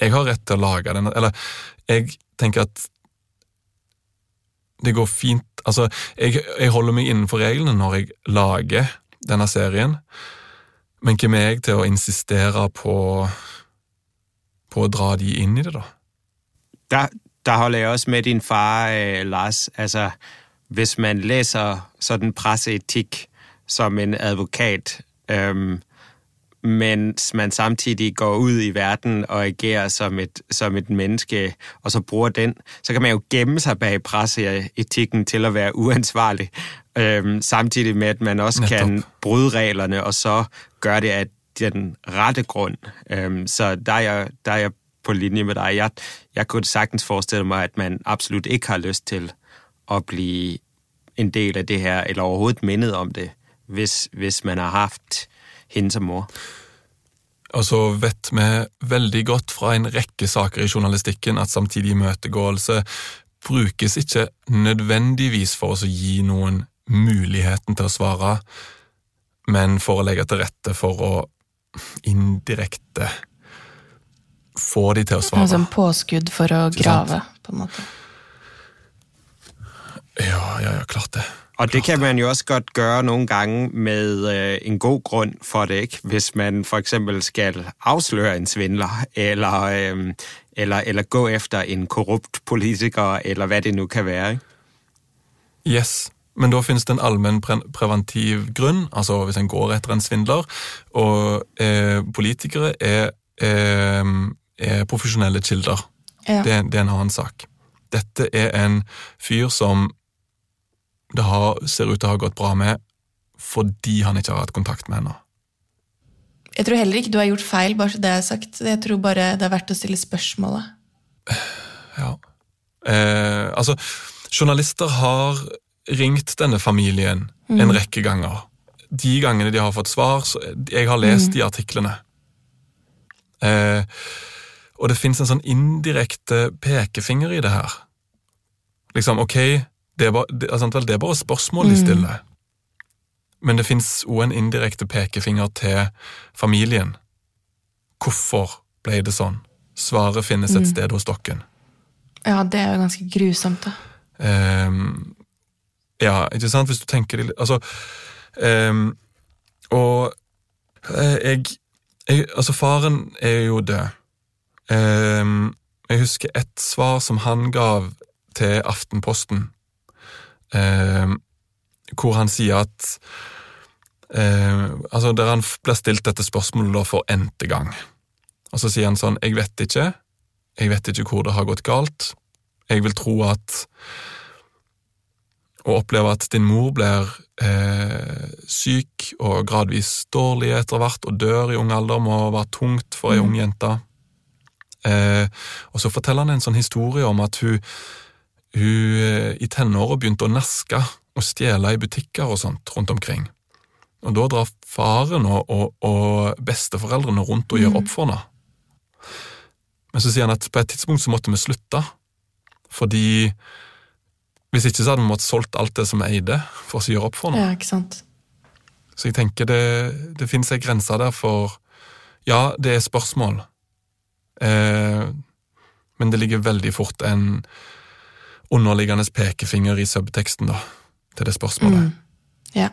Jeg har rett til å lage den Eller jeg tenker at det går fint Altså, jeg, jeg holder meg innenfor reglene når jeg lager denne serien, men hvem er jeg til å insistere på på å dra de inn i det, da? Der, der holder jeg også med din far, eh, Lars. Altså, hvis man leser sådan presseetikk som en advokat, øhm, mens man samtidig går ud i verden og agerer som et, som et menneske, og så bruger den, så kan man jo gemme sig bag presseetikken til at være uansvarlig, øhm, samtidig med, at man også kan bryde reglerne, og så gøre det af den rette grund. Øhm, så der er, jeg, der er jeg på linje med dig. Jeg, jeg kunne sagtens forestille mig, at man absolut ikke har lyst til at blive en del af det her, eller overhovedet mindet om det, hvis, hvis man har haft hende som mor. Og så vet vi veldig godt fra en rekke saker i journalistikken at samtidig imøtegåelse brukes ikke nødvendigvis for å gi noen muligheten til å svare, men for å legge til rette for å indirekte få de til å svare. Som påskudd for å grave, på en måte. Ja, ja, ja, klart det. Og det kan man jo også godt gøre nogle gange med øh, en god grund for det, ikke? Hvis man for eksempel skal afsløre en svindler, eller, øh, eller, eller gå efter en korrupt politiker, eller hvad det nu kan være. Ikke? Yes, men da finnes det en allmenn pre preventiv grunn, altså hvis en går etter en svindler, og eh, politikere er, eh, er profesjonelle kilder. Ja. Det, det er en annen sak. Dette er en fyr som det har, ser ut til å ha gått bra med fordi han ikke har hatt kontakt med henne. Jeg tror heller ikke du har gjort feil, bare så det er sagt. Jeg tror bare det er verdt å stille spørsmålet. Ja. Eh, altså, journalister har ringt denne familien en rekke ganger. De gangene de har fått svar, så jeg har lest de artiklene. Eh, og det fins en sånn indirekte pekefinger i det her. Liksom, ok, det er bare, det, altså, det er bare spørsmål de stiller. Men det fins òg en indirekte pekefinger til familien. Hvorfor ble det sånn? Svaret finnes et sted hos dere. Ja, det er jo ganske grusomt, da. Um, ja, ikke sant? Hvis du tenker litt Altså um, Og eh, jeg, jeg Altså, faren er jo død. Um, jeg husker et svar som han gav til Aftenposten, ehm, hvor han sier at eh, Altså, der han ble stilt dette spørsmålet da for n-te gang. Og så sier han sånn, jeg vet ikke, jeg vet ikke hvor det har gått galt. Jeg vil tro at å oppleve at din mor blir eh, syk og gradvis dårlig etter hvert og dør i ung alder, må være tungt for ei ung jente. Eh, og så forteller han en sånn historie om at hun, hun eh, i tenåra begynte å naske og stjele i butikker og sånt rundt omkring. Og da drar faren og, og, og besteforeldrene rundt og gjør opp for henne. Men så sier han at på et tidspunkt så måtte vi slutte, fordi hvis ikke så hadde vi måttet solgt alt det som vi eide, for å gjøre opp for henne. Ja, ikke sant. Så jeg tenker det, det finnes ei grense der for Ja, det er spørsmål, eh, men det ligger veldig fort en underliggende pekefinger i subteksten da, til det spørsmålet. Ja.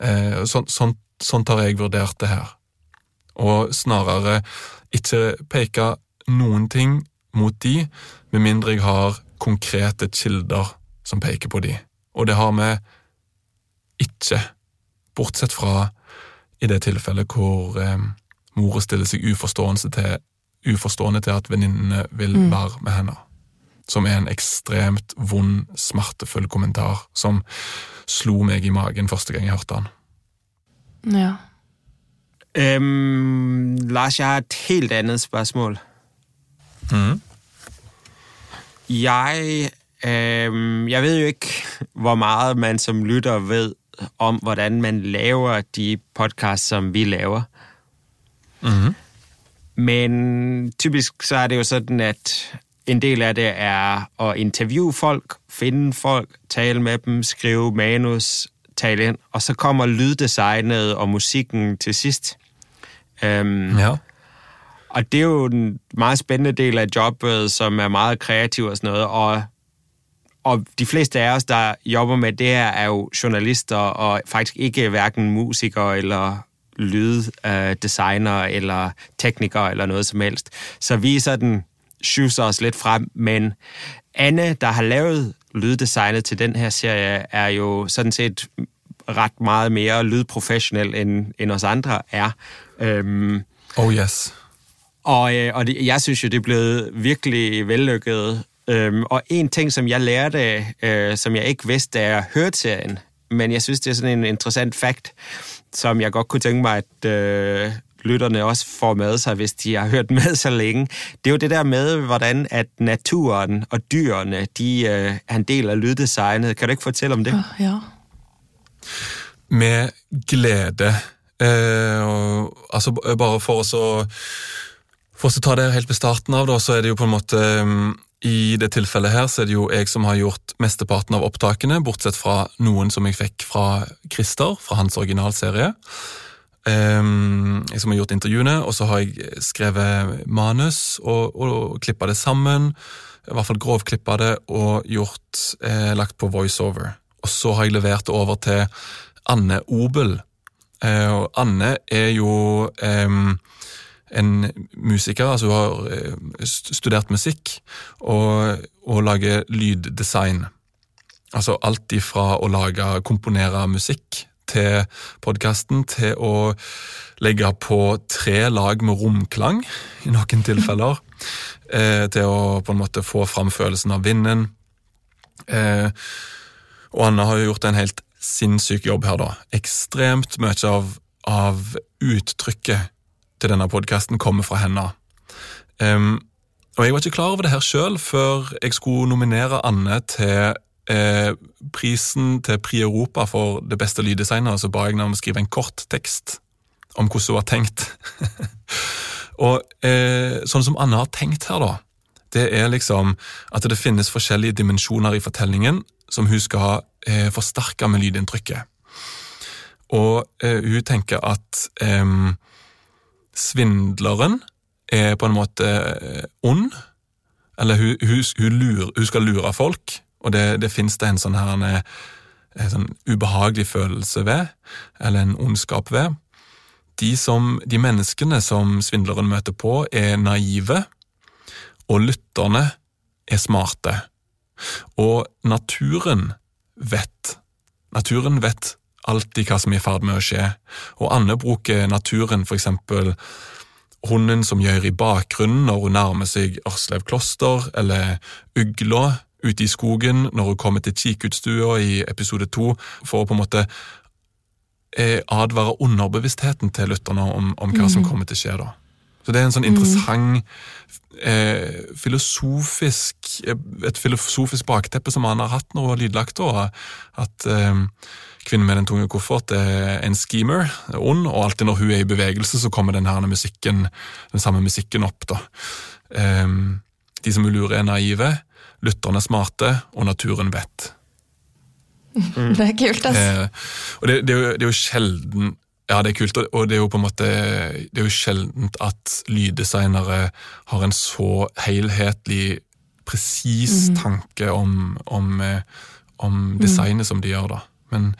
Eh, sånn, sånn, sånt har jeg vurdert det her. Og snarere ikke peke noen ting mot de, med mindre jeg har konkrete kilder som peker på de. Og det har vi ikke, bortsett fra i det tilfellet hvor eh, mora stiller seg uforstående til, uforstående til at venninnene vil Mm. være med henne. Som er en ekstremt vond, smertefull kommentar som slo meg i magen første gang jeg hørte den. ja. Um, Lars, jeg har et helt annet spørsmål. Mm. Jeg, um, jeg ved jo ikke, hvor mye man som lytter vet om, hvordan man laver de podkast som vi laver. Mm. Men typisk så er det jo sånn at en del af det er at interviewe folk, finde folk, tale med dem, skrive manus, tale ind, og så kommer lyddesignet og musikken til sidst. Øhm, Ja. og det er jo en meget spændende del af jobbet, som er meget kreativ og sådan noget, og, og de fleste af os, der jobber med det her, er jo journalister, og faktisk ikke hverken musikere eller lyddesigner eller teknikere eller noget som helst. Så vi er sådan schusser os lidt frem, men Anne, der har lavet lyddesignet til den her serie, er jo sådan set ret meget mere lydprofessionel, end, end os andre er. Øhm, Oh yes. og, øh, og det, jeg synes jo, det er blevet virkelig vellykket. Øhm, og en ting, som jeg lærte, øh, som jeg ikke vidste, da jeg hørte serien, men jeg synes, det er sådan en interessant fakt, som jeg godt kunne tænke mig, at øh, lytterne også får med sig, hvis de har hørt med så længe. Det er jo det der med, hvordan at naturen og dyrene, de øh, er en del af lyddesignet. Kan du ikke fortælle om det? Ja. Med glede. Eh, og, altså, bare for oss å For oss å ta det helt på starten av, da, så er det jo på en måte mm, I det tilfellet her så er det jo jeg som har gjort mesteparten av opptakene, bortsett fra noen som jeg fikk fra Christer, fra hans originalserie. Um, som har gjort intervjuene, og så har jeg skrevet manus og, og klippa det sammen. I hvert fall grovklippa det og gjort, eh, lagt på voiceover. Og så har jeg levert det over til Anne Obel. Eh, og Anne er jo eh, en musiker, altså hun har eh, studert musikk og, og lager lyddesign. Altså alt ifra å lage, komponere musikk til podkasten, til å legge på tre lag med romklang, i noen tilfeller. Eh, til å på en måte få fram følelsen av vinden. Eh, og Anne har jo gjort en helt sinnssyk jobb her, da. Ekstremt mye av, av uttrykket til denne podkasten kommer fra henne. Em, og jeg var ikke klar over det her sjøl før jeg skulle nominere Anne til eh, prisen til Pri Europa for det beste lyddesignet. Så ba jeg henne om å skrive en kort tekst om hvordan hun har tenkt. og eh, sånn som Anne har tenkt her, da, det er liksom at det finnes forskjellige dimensjoner i fortellingen som hun skal eh, forsterke med lydinntrykket. Og eh, hun tenker at eh, svindleren er på en måte eh, ond, eller hun, hun, hun, lurer, hun skal lure folk, og det, det finnes det en sånn her en, en sånn ubehagelig følelse ved, eller en ondskap ved. De, som, de menneskene som svindleren møter på, er naive, og lytterne er smarte. Og naturen vet. Naturen vet alltid hva som er i ferd med å skje, og Anne bruker naturen for eksempel hunden som gjør i bakgrunnen når hun nærmer seg Ørslev kloster, eller ugla ute i skogen når hun kommer til kikkutstua i episode to, for å på en måte eh, advare underbevisstheten til lytterne om, om hva som kommer til å skje. da. Så det er en sånn interessant eh, filosofisk et filosofisk bakteppe som han har hatt når hun har lydlagt. da, At eh, kvinnen med den tunge koffert er en schemer, er ond, og alltid når hun er i bevegelse, så kommer den her musikken, den samme musikken opp. da. Eh, de som lurer, er naive, lytterne er smarte, og naturen vet. Det er kult, ass. Eh, og det, det, er jo, det er jo sjelden Ja, det er kult, og det er jo på en måte Det er jo sjeldent at lyddesignere har en så helhetlig, presis mm. tanke om, om, eh, om designet som de gjør, da. Men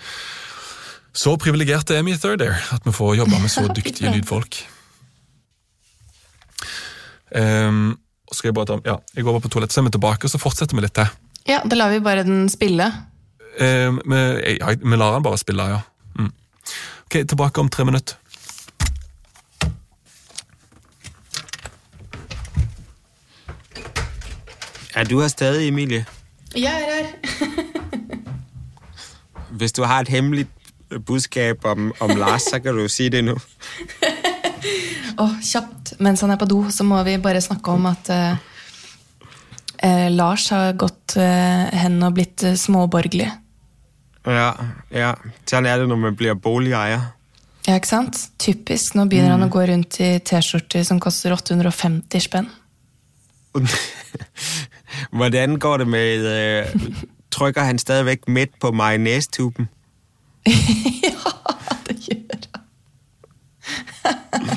så privilegerte er vi i Third Air, at vi får jobbe med så dyktige lydfolk. Um, skal jeg bare ta, ja, jeg går bare på toalettet, så er vi tilbake, og så fortsetter vi litt til. Ja, da lar vi bare den spille. Eh, vi, ja, vi lar den bare spille, ja. Mm. Ok, tilbake om tre minutter. Er du her stadig, Emilie? Jeg er her. Hvis du har et hemmeligt budskap om, om Lars, så kan du si det nu. Åh, kjapt. Mens han er på do, så må vi bare snakke om at eh, eh, Lars har gått eh, hen og blitt eh, småborgerlig. Ja, ja. Sånn er det, når man blir boligeier. Ja, ikke sant? Typisk. Nå begynner han å gå rundt i T-skjorter som koster 850 spenn. Hvordan går det med... Øh, trykker han stadigvæk midt på mayonnaise-tuben? ja, det gjør han.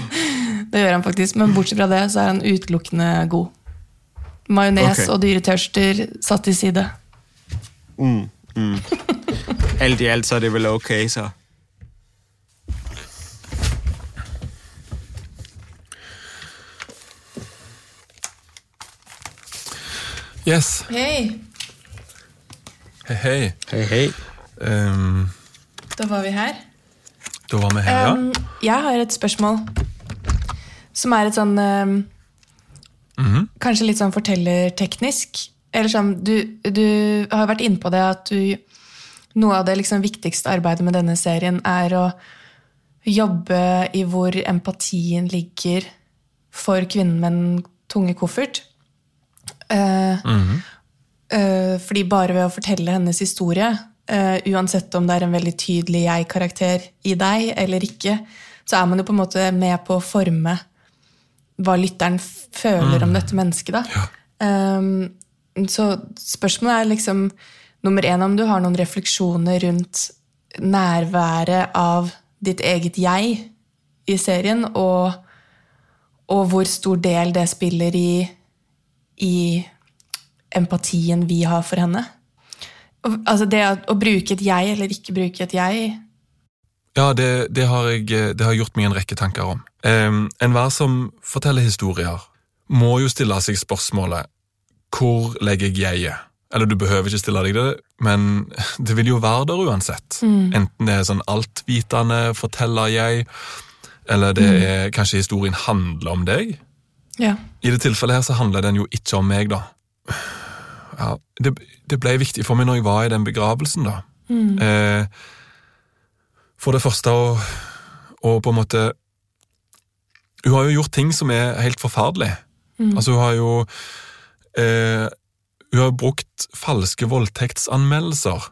det gjør han faktisk, men bortsett fra det så er han utelukkende god. Majones okay. og dyretørster satt til side. Mm, mm. Alt i alt, så er det vel ok, så. Yes. Hei, Hei, hei. Hei, hei. Um, da var vi her. da var vi her, ja. Um, jeg har et spørsmål som er et sånn um, -hmm. Kanskje litt sånn fortellerteknisk. Eller sånn, du, du har vært inne på det at du Noe av det liksom viktigste arbeidet med denne serien er å jobbe i hvor empatien ligger for kvinnen med den tunge koffert. Eh, eh, fordi bare ved å fortelle hennes historie, uh, uansett om det er en veldig tydelig jeg-karakter i deg eller ikke, så er man jo på en måte med på å forme hva lytteren føler føler om dette mennesket. Da. Um, så spørsmålet er liksom nummer én om du har noen refleksjoner rundt nærværet av ditt eget jeg i serien, og, og hvor stor del det spiller i, i empatien vi har for henne. Altså det å, å bruke et jeg eller ikke bruke et jeg Ja, det, det, har jeg, det har jeg gjort meg en rekke tanker om. Um, Enhver som forteller historier, må jo stille seg spørsmålet hvor legger jeg jeget? Eller du behøver ikke stille deg det, men det vil jo være der uansett. Enten det er sånn altvitende forteller jeg, eller det er kanskje historien handler om deg. Ja. I det tilfellet her så handler den jo ikke om meg, da. Ja, det, det ble viktig for meg når jeg var i den begravelsen, da. Eh, for det første å, å på en måte Hun har jo gjort ting som er helt forferdelig. Altså, hun har jo eh, Hun har brukt falske voldtektsanmeldelser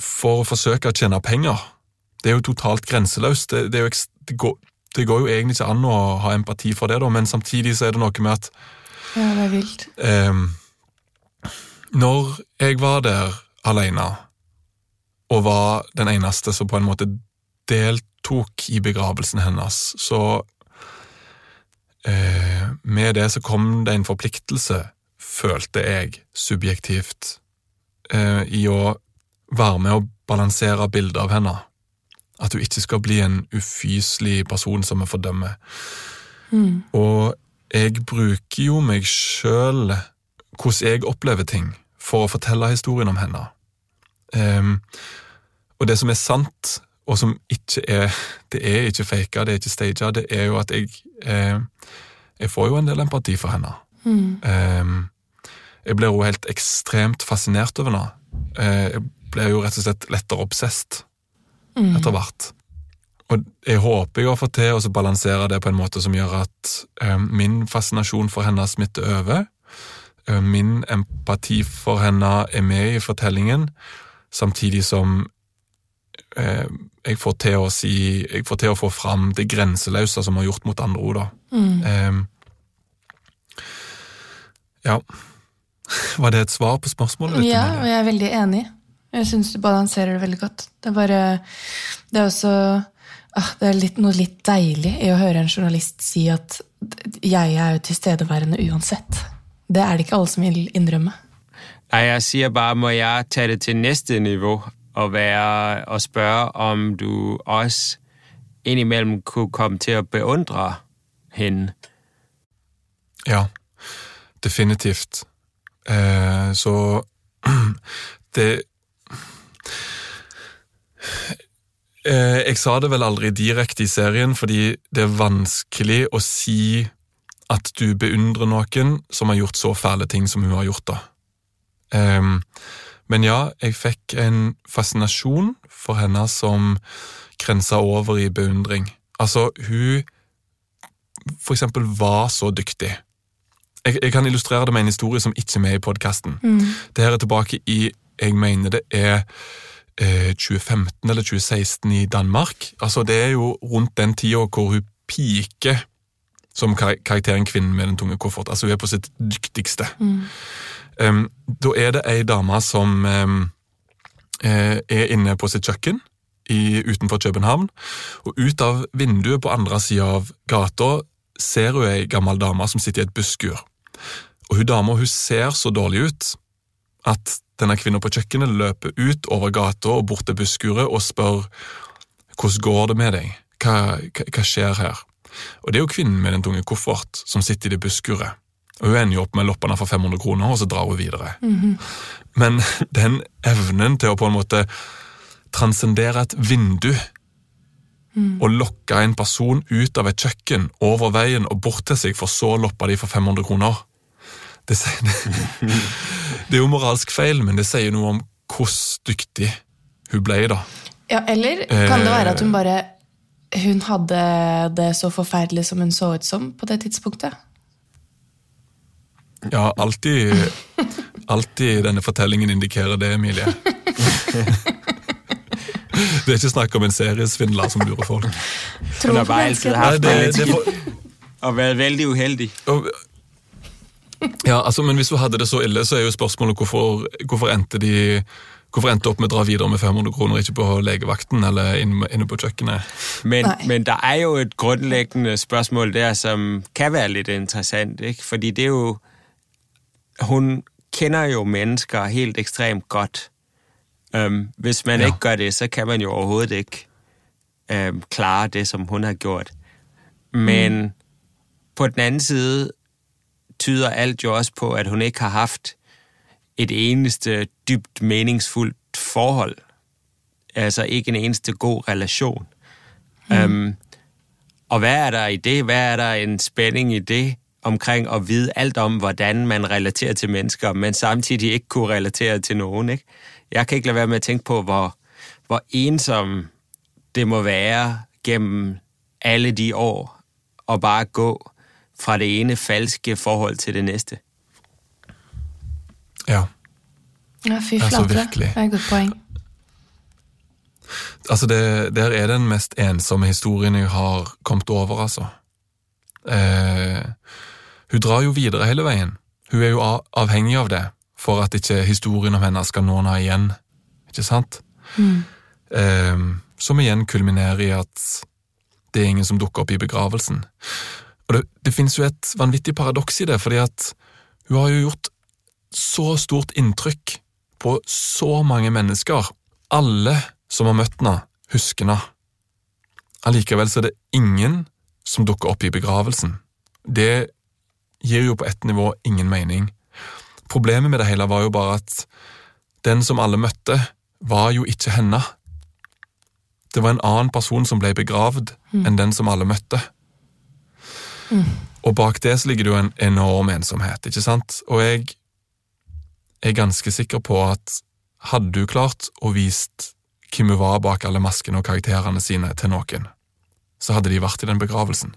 for å forsøke å tjene penger. Det er jo totalt grenseløst. Det, det, det, går, det går jo egentlig ikke an å ha empati for det, da, men samtidig så er det noe med at ja, det er vilt. Eh, når jeg var der alene, og var den eneste som på en måte deltok i begravelsen hennes, så eh, Med det så kom det en forpliktelse, følte jeg subjektivt, eh, i å være med å balansere bildet av henne. At hun ikke skal bli en ufyselig person som vi fordømmer. Og jeg bruker jo meg sjøl, hvordan jeg opplever ting, for å fortelle historien om henne. Ehm, og det som er sant og som ikke er Det er ikke faka, det er ikke staged, det er jo at jeg eh, Jeg får jo en del empati for henne. Mm. Um, jeg blir jo helt ekstremt fascinert over henne. Uh, jeg blir jo rett og slett lettere obsesst Mm. etter hvert. Og jeg håper jeg har fått til å balansere det på en måte som gjør at um, min fascinasjon for henne smitter over. Uh, min empati for henne er med i fortellingen, samtidig som eh, jeg får til å si Jeg får til å få fram det grenseløse som har gjort mot andre ord, da. Mm. Eh, ja. Var det et svar på spørsmålet ditt? Ja, og jeg er veldig enig. Jeg syns du balanserer det veldig godt. Det er bare Det er også ah, Det er litt, noe litt deilig i å høre en journalist si at jeg er jo tilstedeværende uansett. Det er det ikke alle som vil innrømme. Nei, jeg sier bare, må jeg ta det til neste nivå og, være, og spørre om du også innimellom kunne komme til å beundre henne? Ja, definitivt. Eh, så det eh, Jeg sa det vel aldri direkte i serien, fordi det er vanskelig å si at du beundrer noen som har gjort så fæle ting som hun har gjort, da. Ehm, men ja, jeg fikk en fascinasjon for henne som grensa over i beundring. Altså, hun for eksempel var så dyktig. Jeg, jeg kan illustrere det med en historie som ikke er med i podkasten. Det her er tilbake i Jeg mener det er eh, 2015 eller 2016 i Danmark. Altså, det er jo rundt den tida hvor hun piker som kar karakteren Kvinnen med den tunge koffert. Altså, hun er på sitt dyktigste. Um, da er det ei dame som um, er inne på sitt kjøkken i, utenfor København, og ut av vinduet på andre sida av gata ser hun ei gammel dame som sitter i et busskur. Og hun dama hun ser så dårlig ut at denne kvinna på kjøkkenet løper ut over gata og bort til busskuret og spør hvordan går det med deg, hva, hva, hva skjer her? Og det er jo kvinnen med den tunge koffert som sitter i det busskuret. Og Hun ender jo opp med loppene for 500 kroner, og så drar hun videre. Men den evnen til å på en måte transcendere et vindu og lokke en person ut av et kjøkken, over veien og bort til seg, for så å loppe de for 500 kroner det, sier, det er jo moralsk feil, men det sier noe om hvor dyktig hun ble, da. Ja, Eller kan det være Eh. at hun bare Hun hadde det så forferdelig som hun så ut som på det tidspunktet? Ja, alltid, alltid denne fortellingen indikerer det, Emilie. Det er ikke snakk om en seriesvindler som lurer folk. Hun har bare Nei, det, det, det og vært veldig uheldig. og, ja, altså, men hvis hun hadde det så ille, så er jo spørsmålet hvorfor, hvorfor endte de Hvorfor endte opp med å dra videre med 500 kroner, ikke på legevakten eller inne, inne på kjøkkenet? Men, men der er jo et grunnleggende spørsmål der, som kan være litt interessant, ikke? Fordi det er jo... Hun kender jo mennesker helt ekstremt godt. Um, hvis man Ja. ikke gør det, så kan man jo overhovedet ikke um, klare det, som hun har gjort. Men mm. på den anden side tyder alt jo også på, at hun ikke har haft et eneste dybt meningsfuldt forhold. Altså ikke en eneste god relation. Mm. Um, og hvad er der i det? Hvad er der en spænding i det omkring at vide alt om, hvordan man relaterer til mennesker, men samtidig ikke kunne relatere til noen. ikke? Jeg kan ikke lade være med å tenke på, hvor, hvor ensom det må være gennem alle de år å bare gå fra det ene falske forhold til det næste. Ja. Ja, fy Altså, flate. virkelig. Det er et godt poeng. Altså, det, der er den mest ensomme historien jeg har kommet over, altså. Eh, hun drar jo videre hele veien. Hun er jo avhengig av det for at ikke historien om henne skal nå henne igjen. Ikke sant? Eh, som igjen kulminerer i at det er ingen som dukker opp i begravelsen. Og det, det finnes jo et vanvittig paradoks i det, fordi at hun har jo gjort så stort inntrykk på så mange mennesker. Alle som har møtt henne, husker henne. Allikevel så er det ingen som dukker opp i begravelsen. Det gir jo på ett nivå ingen mening. Problemet med det hele var jo bare at den som alle møtte, var jo ikke henne. Det var en annen person som ble begravd enn den som alle møtte. Og bak det så ligger det jo en enorm ensomhet, ikke sant? Og jeg er ganske sikker på at hadde du klart å vist hvem hun var bak alle maskene og karakterene sine til noen, så hadde de vært i den begravelsen.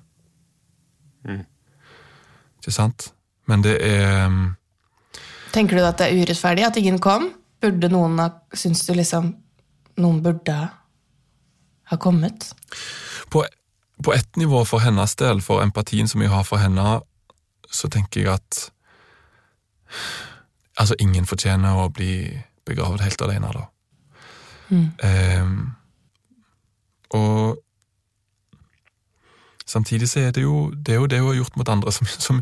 Ikke sant? Men det er um, Tenker du at det er urettferdig at ingen kom? Burde noen ha Syns du liksom noen burde ha kommet? på, på ett nivå for hennes del, for empatien som vi har for henne, så tenker jeg at Altså, ingen fortjener å bli begravd helt alene, da. Ehm, og samtidig så er det jo det, er jo det hun har gjort mot andre, som, som,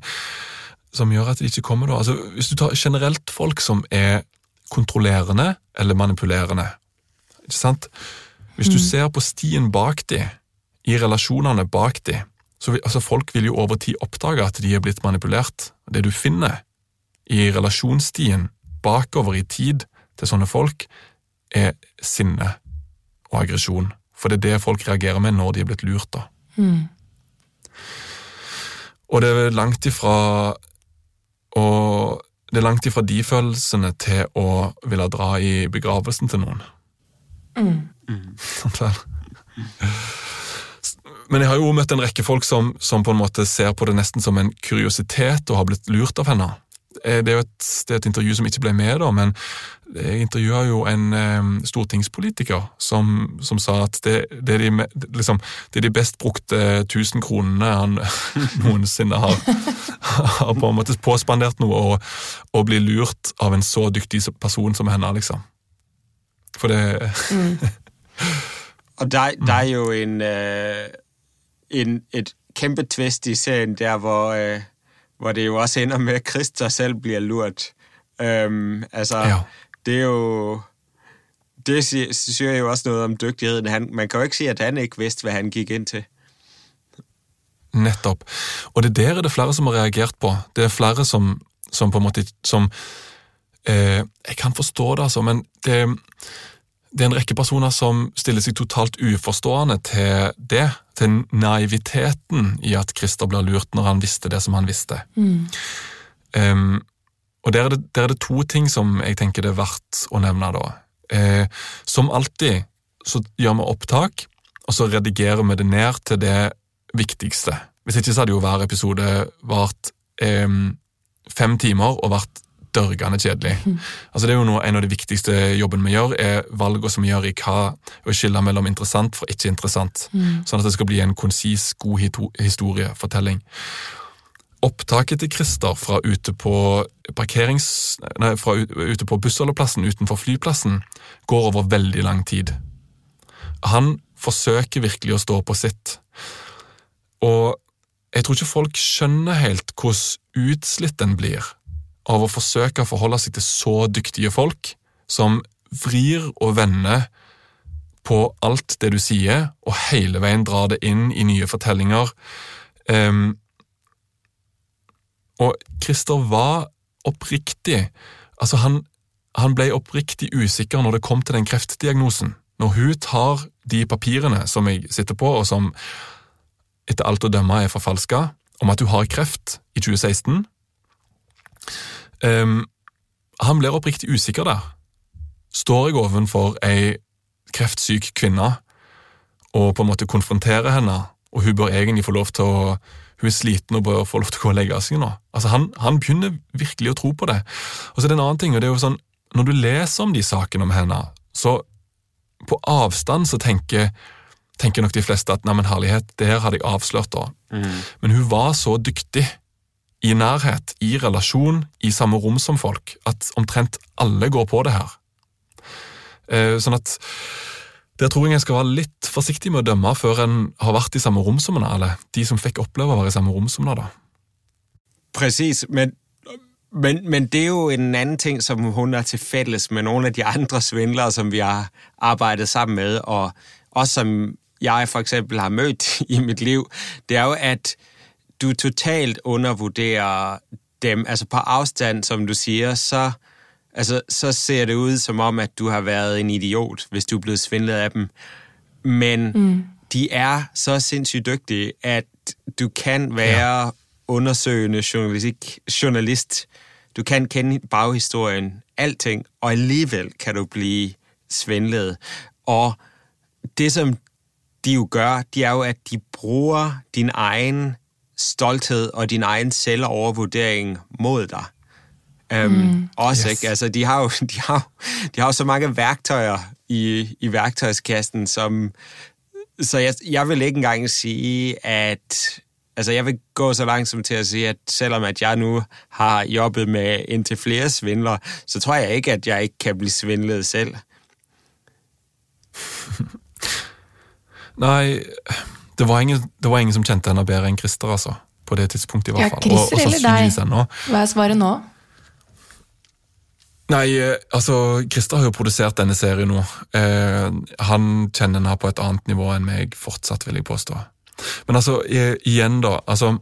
som gjør at de ikke kommer, da. Altså, hvis du tar generelt folk som er kontrollerende eller manipulerende, ikke sant? Hvis du ser på stien bak de, i relasjonene bak de, så vil, altså folk vil jo over tid oppdage at de er blitt manipulert. Det du finner i relasjonsstien bakover i tid til sånne folk, er sinne og aggresjon. For det er det folk reagerer med når de er blitt lurt, da. Og det er langt ifra og det er langt ifra de følelsene til å ville dra i begravelsen til noen. Sant vel? Men jeg har jo møtt en rekke folk som, som på en måte ser på det nesten som en kuriositet og har blitt lurt av henne. Eh, Det er jo et, det er et intervju som ikke ble med, da, men jeg intervjua jo en eh, stortingspolitiker som, som sa at det, det, er de, liksom, det er de best brukte 1000 kronene han noensinne har, har på en måte påspandert noe, og, og blir lurt av en så dyktig person som henne, liksom. For det Og der, der er jo en, øh, en, et kæmpe i serien, der hvor, øh, hvor det jo også ender med, at Christer selv bliver lurt. Øhm, altså, Ja. det er jo... Det siger, siger jo også noget om dygtigheden. Han, man kan jo ikke sige, at han ikke vidste, hvad han gik ind til. Nettopp. Og det der er det flere som har reagert på. Det er flere som, som på en måte som eh, Jeg kan forstå det, altså, men det, det er en rekke personer som stiller seg totalt uforstående til det. Til naiviteten i at Christer blir lurt når han visste det som han visste. Em, og der er, det, der er det to ting som jeg tenker det er verdt å nevne. da. Eh, som alltid så gjør vi opptak, og så redigerer vi det ned til det viktigste. Hvis ikke så hadde jo hver episode vart em, fem timer og vært dørgende kjedelig. Altså Det er jo noe, En av de viktigste jobbene vi gjør, er valgene som vi gjør i hva å skille mellom interessant fra ikke interessant. Sånn at det skal bli en konsis, god historiefortelling. Opptaket til Christer fra ute på parkerings... Nei, fra ute på bussholdeplassen utenfor flyplassen går over veldig lang tid. Han forsøker virkelig å stå på sitt. Og jeg tror ikke folk skjønner helt hvordan utslitt en blir av å forsøke å forholde seg til så dyktige folk som vrir og vender på alt det du sier, og hele veien drar det inn i nye fortellinger. Um, og Christer var oppriktig Altså, han, han ble oppriktig usikker når det kom til den kreftdiagnosen. Når hun tar de papirene som jeg sitter på, og som etter alt å dømme er forfalska, om at hun har kreft i 2016 ehm, Han blir oppriktig usikker der. Står jeg ovenfor ei kreftsyk kvinne og på en måte konfronterer henne, og hun bør egentlig få lov til å hun er sliten og bør få lov til å gå og legge seg nå. Altså han, han begynner virkelig å tro på det. Og så er det en annen ting, og det er jo sånn, når du leser om de sakene om henne, så på avstand så tenker, tenker nok de fleste at nei, men herlighet, det her hadde jeg avslørt da. Men hun var så dyktig i nærhet, i relasjon, i samme rom som folk, at omtrent alle går på det her. Eh, sånn at der tror jeg jeg skal være litt forsiktig med å dømme før en har vært i samme rom som en, eller de som fikk oppleve å være i samme rom som en, da. Præcis, men, men, men det er jo en annen ting, som hun er til felles med noen av de andre svindlere, som vi har arbeidet sammen med, og også som jeg for eksempel har møtt i mitt liv, det er jo, at du totalt undervurderer dem. Altså på afstand, som du siger, så, altså, så ser det ud som om, at du har været en idiot, hvis du er blevet svindlet af dem. men de er så sindssygt dygtige, at du kan være undersøgende journalistik, journalist. Du kan kende baghistorien, alting, og alligevel kan du blive svindlet. Og det, som de jo gør, de er jo, at de bruger din egen stolthed og din egen selvovervurdering mod dig. Um, mm. Også, Yes. ikke? Altså, de har jo de har, de har jo så mange værktøjer i, i værktøjskassen, som... Så jeg, jeg vil ikke engang sige, at... Altså, jeg vil gå så langt som til at sige, at selvom at jeg nu har jobbet med indtil flere svindler, så tror jeg ikke, at jeg ikke kan blive svindlet selv. Nei, det var, ingen, det var ingen som kjente henne bedre enn Christer, altså. På det tidspunktet, i hvert fall. Og Christer eller deg? ennå. Hva er svaret nå? Nei, eh, altså, Christer har jo produsert denne serien nå. Eh, han kjenner henne på et annet nivå enn meg fortsatt, vil jeg påstå. Men altså, igjen da, altså,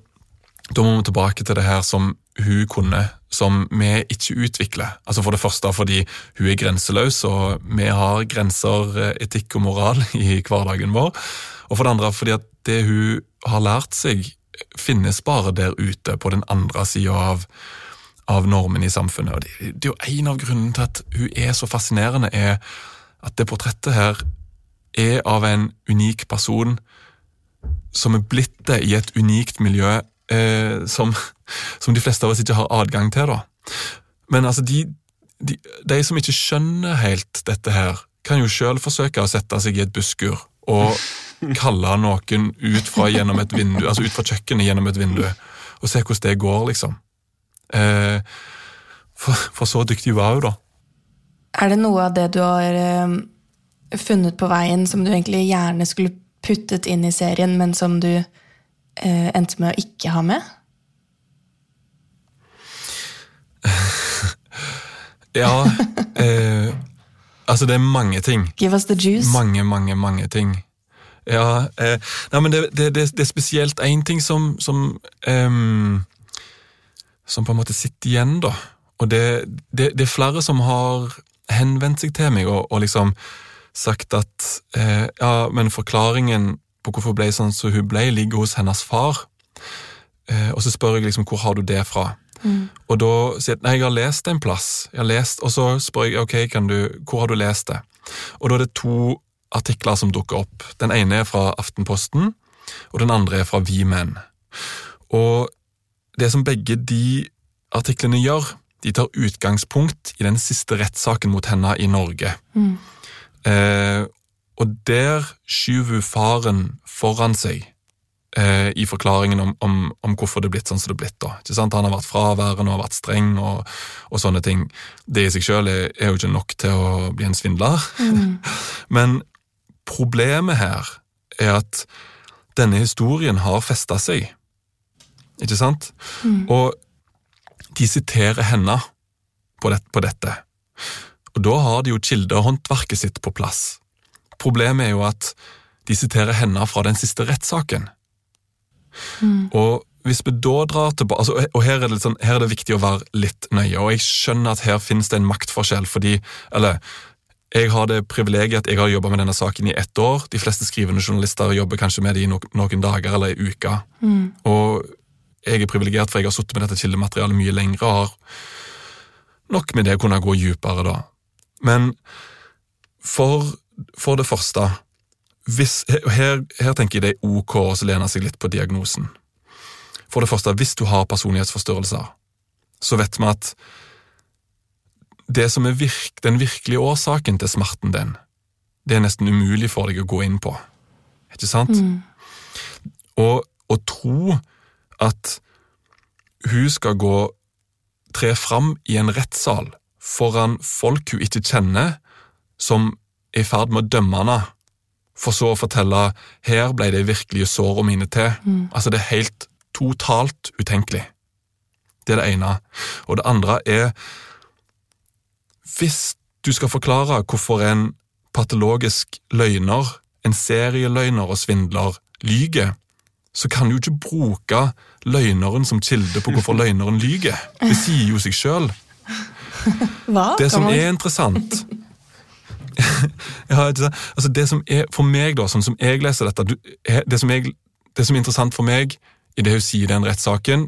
da må vi tilbake til det her som hun kunne, som vi ikke utvikler. Altså For det første fordi hun er grenseløs, og vi har grenser, eh, etikk og moral i hverdagen vår. Og for det andre fordi at det hun har lært seg, finnes bare der ute på den andre sida av, av normen i samfunnet. Og det, det er jo en av grunnene til at hun er så fascinerende, er at det portrettet her er av en unik person som er blitt det i et unikt miljø eh, som, som de fleste av oss ikke har adgang til. da. Men altså, de, de, de som ikke skjønner helt dette her, kan jo sjøl forsøke å sette seg i et busskur og kalle noen ut fra, gjennom et vindu, altså ut fra kjøkkenet gjennom et vindu, og se hvordan det går, liksom. Eh, for, for så dyktig var hun, da. Er det noe av det du har eh, funnet på veien som du egentlig gjerne skulle puttet inn i serien, men som du eh, endte med å ikke ha med? Ja, eh, altså det er mange ting. Give us the juice. Mange, mange, mange ting. Ja, eh, nei, men det, det, det, er spesielt én ting som som, eh, som på en måte sitter igjen, da. Og det, det, det er flere som har henvendt seg til meg og, og liksom sagt at eh, ja, men forklaringen på hvorfor hun ble sånn som hun ble, ligger hos hennes far. Eh, og så spør jeg liksom hvor har du det fra? Og da sier jeg nei, jeg har lest det en plass. Jeg har lest, Og så spør jeg ok, kan du, hvor har du lest det? Og da er det to artikler som dukker opp. Den ene er fra Aftenposten, og den andre er fra Vi Menn. Og det som begge de artiklene gjør, de tar utgangspunkt i den siste rettssaken mot henne i Norge. Eh, og der skyver hun faren foran seg eh, i forklaringen om, om, om hvorfor det er blitt sånn som det er blitt. da. Ikke sant? Han har vært fraværende og vært streng og, og sånne ting. Det i seg selv er, er jo ikke nok til å bli en svindler. Men problemet her er at denne historien har festa seg. Ikke sant? Og de siterer henne på, det, på dette. Og da har de jo kildehåndverket sitt på plass. Problemet er jo at de siterer henne fra den siste rettssaken. Og hvis vi da drar tilbake, altså, og her er, sånn, her er det viktig å være litt nøye, og jeg skjønner at her finnes det en maktforskjell, fordi, eller, jeg har det privilegiet at jeg har jobbet med denne saken i ett år. De fleste skrivende journalister jobber kanskje med det i noen, dager eller ei uke. Og jeg er privilegert, for jeg har sittet med dette kildematerialet mye lengre og har nok med det kunne gå dypere da. Men for, for det første, hvis, her, her tenker jeg det er ok å lene seg litt på diagnosen. For det første, hvis du har personlighetsforstyrrelser, så vet vi at det som er virk, den virkelige årsaken til smerten din, det er nesten umulig for deg å gå inn på. Ikke sant? Og å tro at hun skal gå tre fram i en rettssal foran folk hun ikke kjenner, som er i ferd med å dømme henne, for så å fortelle her ble de virkelige sårene mine til. Altså, det er helt totalt utenkelig. Det er det ene. Og det andre er hvis du skal forklare hvorfor en patologisk løgner, en serieløgner og svindler, lyger, så kan du ikke bruke løgneren som kilde på hvorfor løgneren lyger. Det sier jo seg sjøl. Det som er interessant Ja, ikke sant? altså det som er, For meg, da, sånn som jeg leser dette du, det, som jeg, det som er interessant for meg i det hun sier i den rettssaken,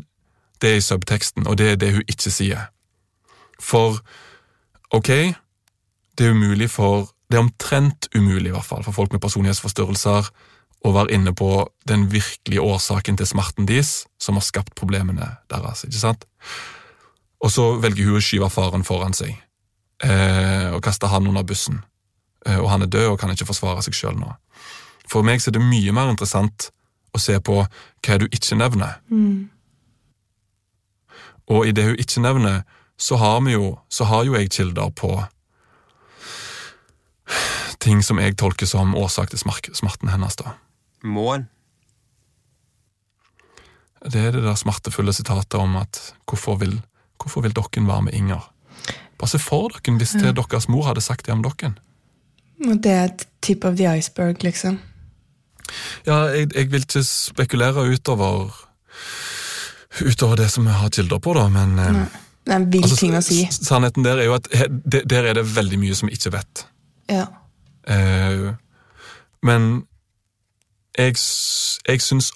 det er i subteksten, og det er det hun ikke sier. For ok, det er umulig for Det er omtrent umulig, i hvert fall, for folk med personlighetsforstyrrelser å være inne på den virkelige årsaken til smerten deres som har skapt problemene deres. ikke sant? Og så velger hun å skyve faren foran seg eh, og kaste han under bussen. Eh, og han er død og kan ikke forsvare seg sjøl nå. For meg så er det mye mer interessant å se på hva du ikke nevner. Mm. Og i det hun ikke nevner, så har, vi jo, så har jo jeg kilder på ting som jeg tolker som årsak til smerten hennes. da. Mål? Det er det der smertefulle sitatet om at hvorfor vil, hvorfor vil dokken være med Inger? Bare se for dere hvis det deres mor hadde sagt det om dokken. Og det er et tip of the iceberg, liksom. Ja, jeg, jeg vil ikke spekulere utover utover det som vi har kilder på, da, men eh, Nei. Det er en vill altså, ting å si. Sannheten der er jo at he- der er det veldig mye som vi ikke vet. Ja. Eh, men jeg, jeg syns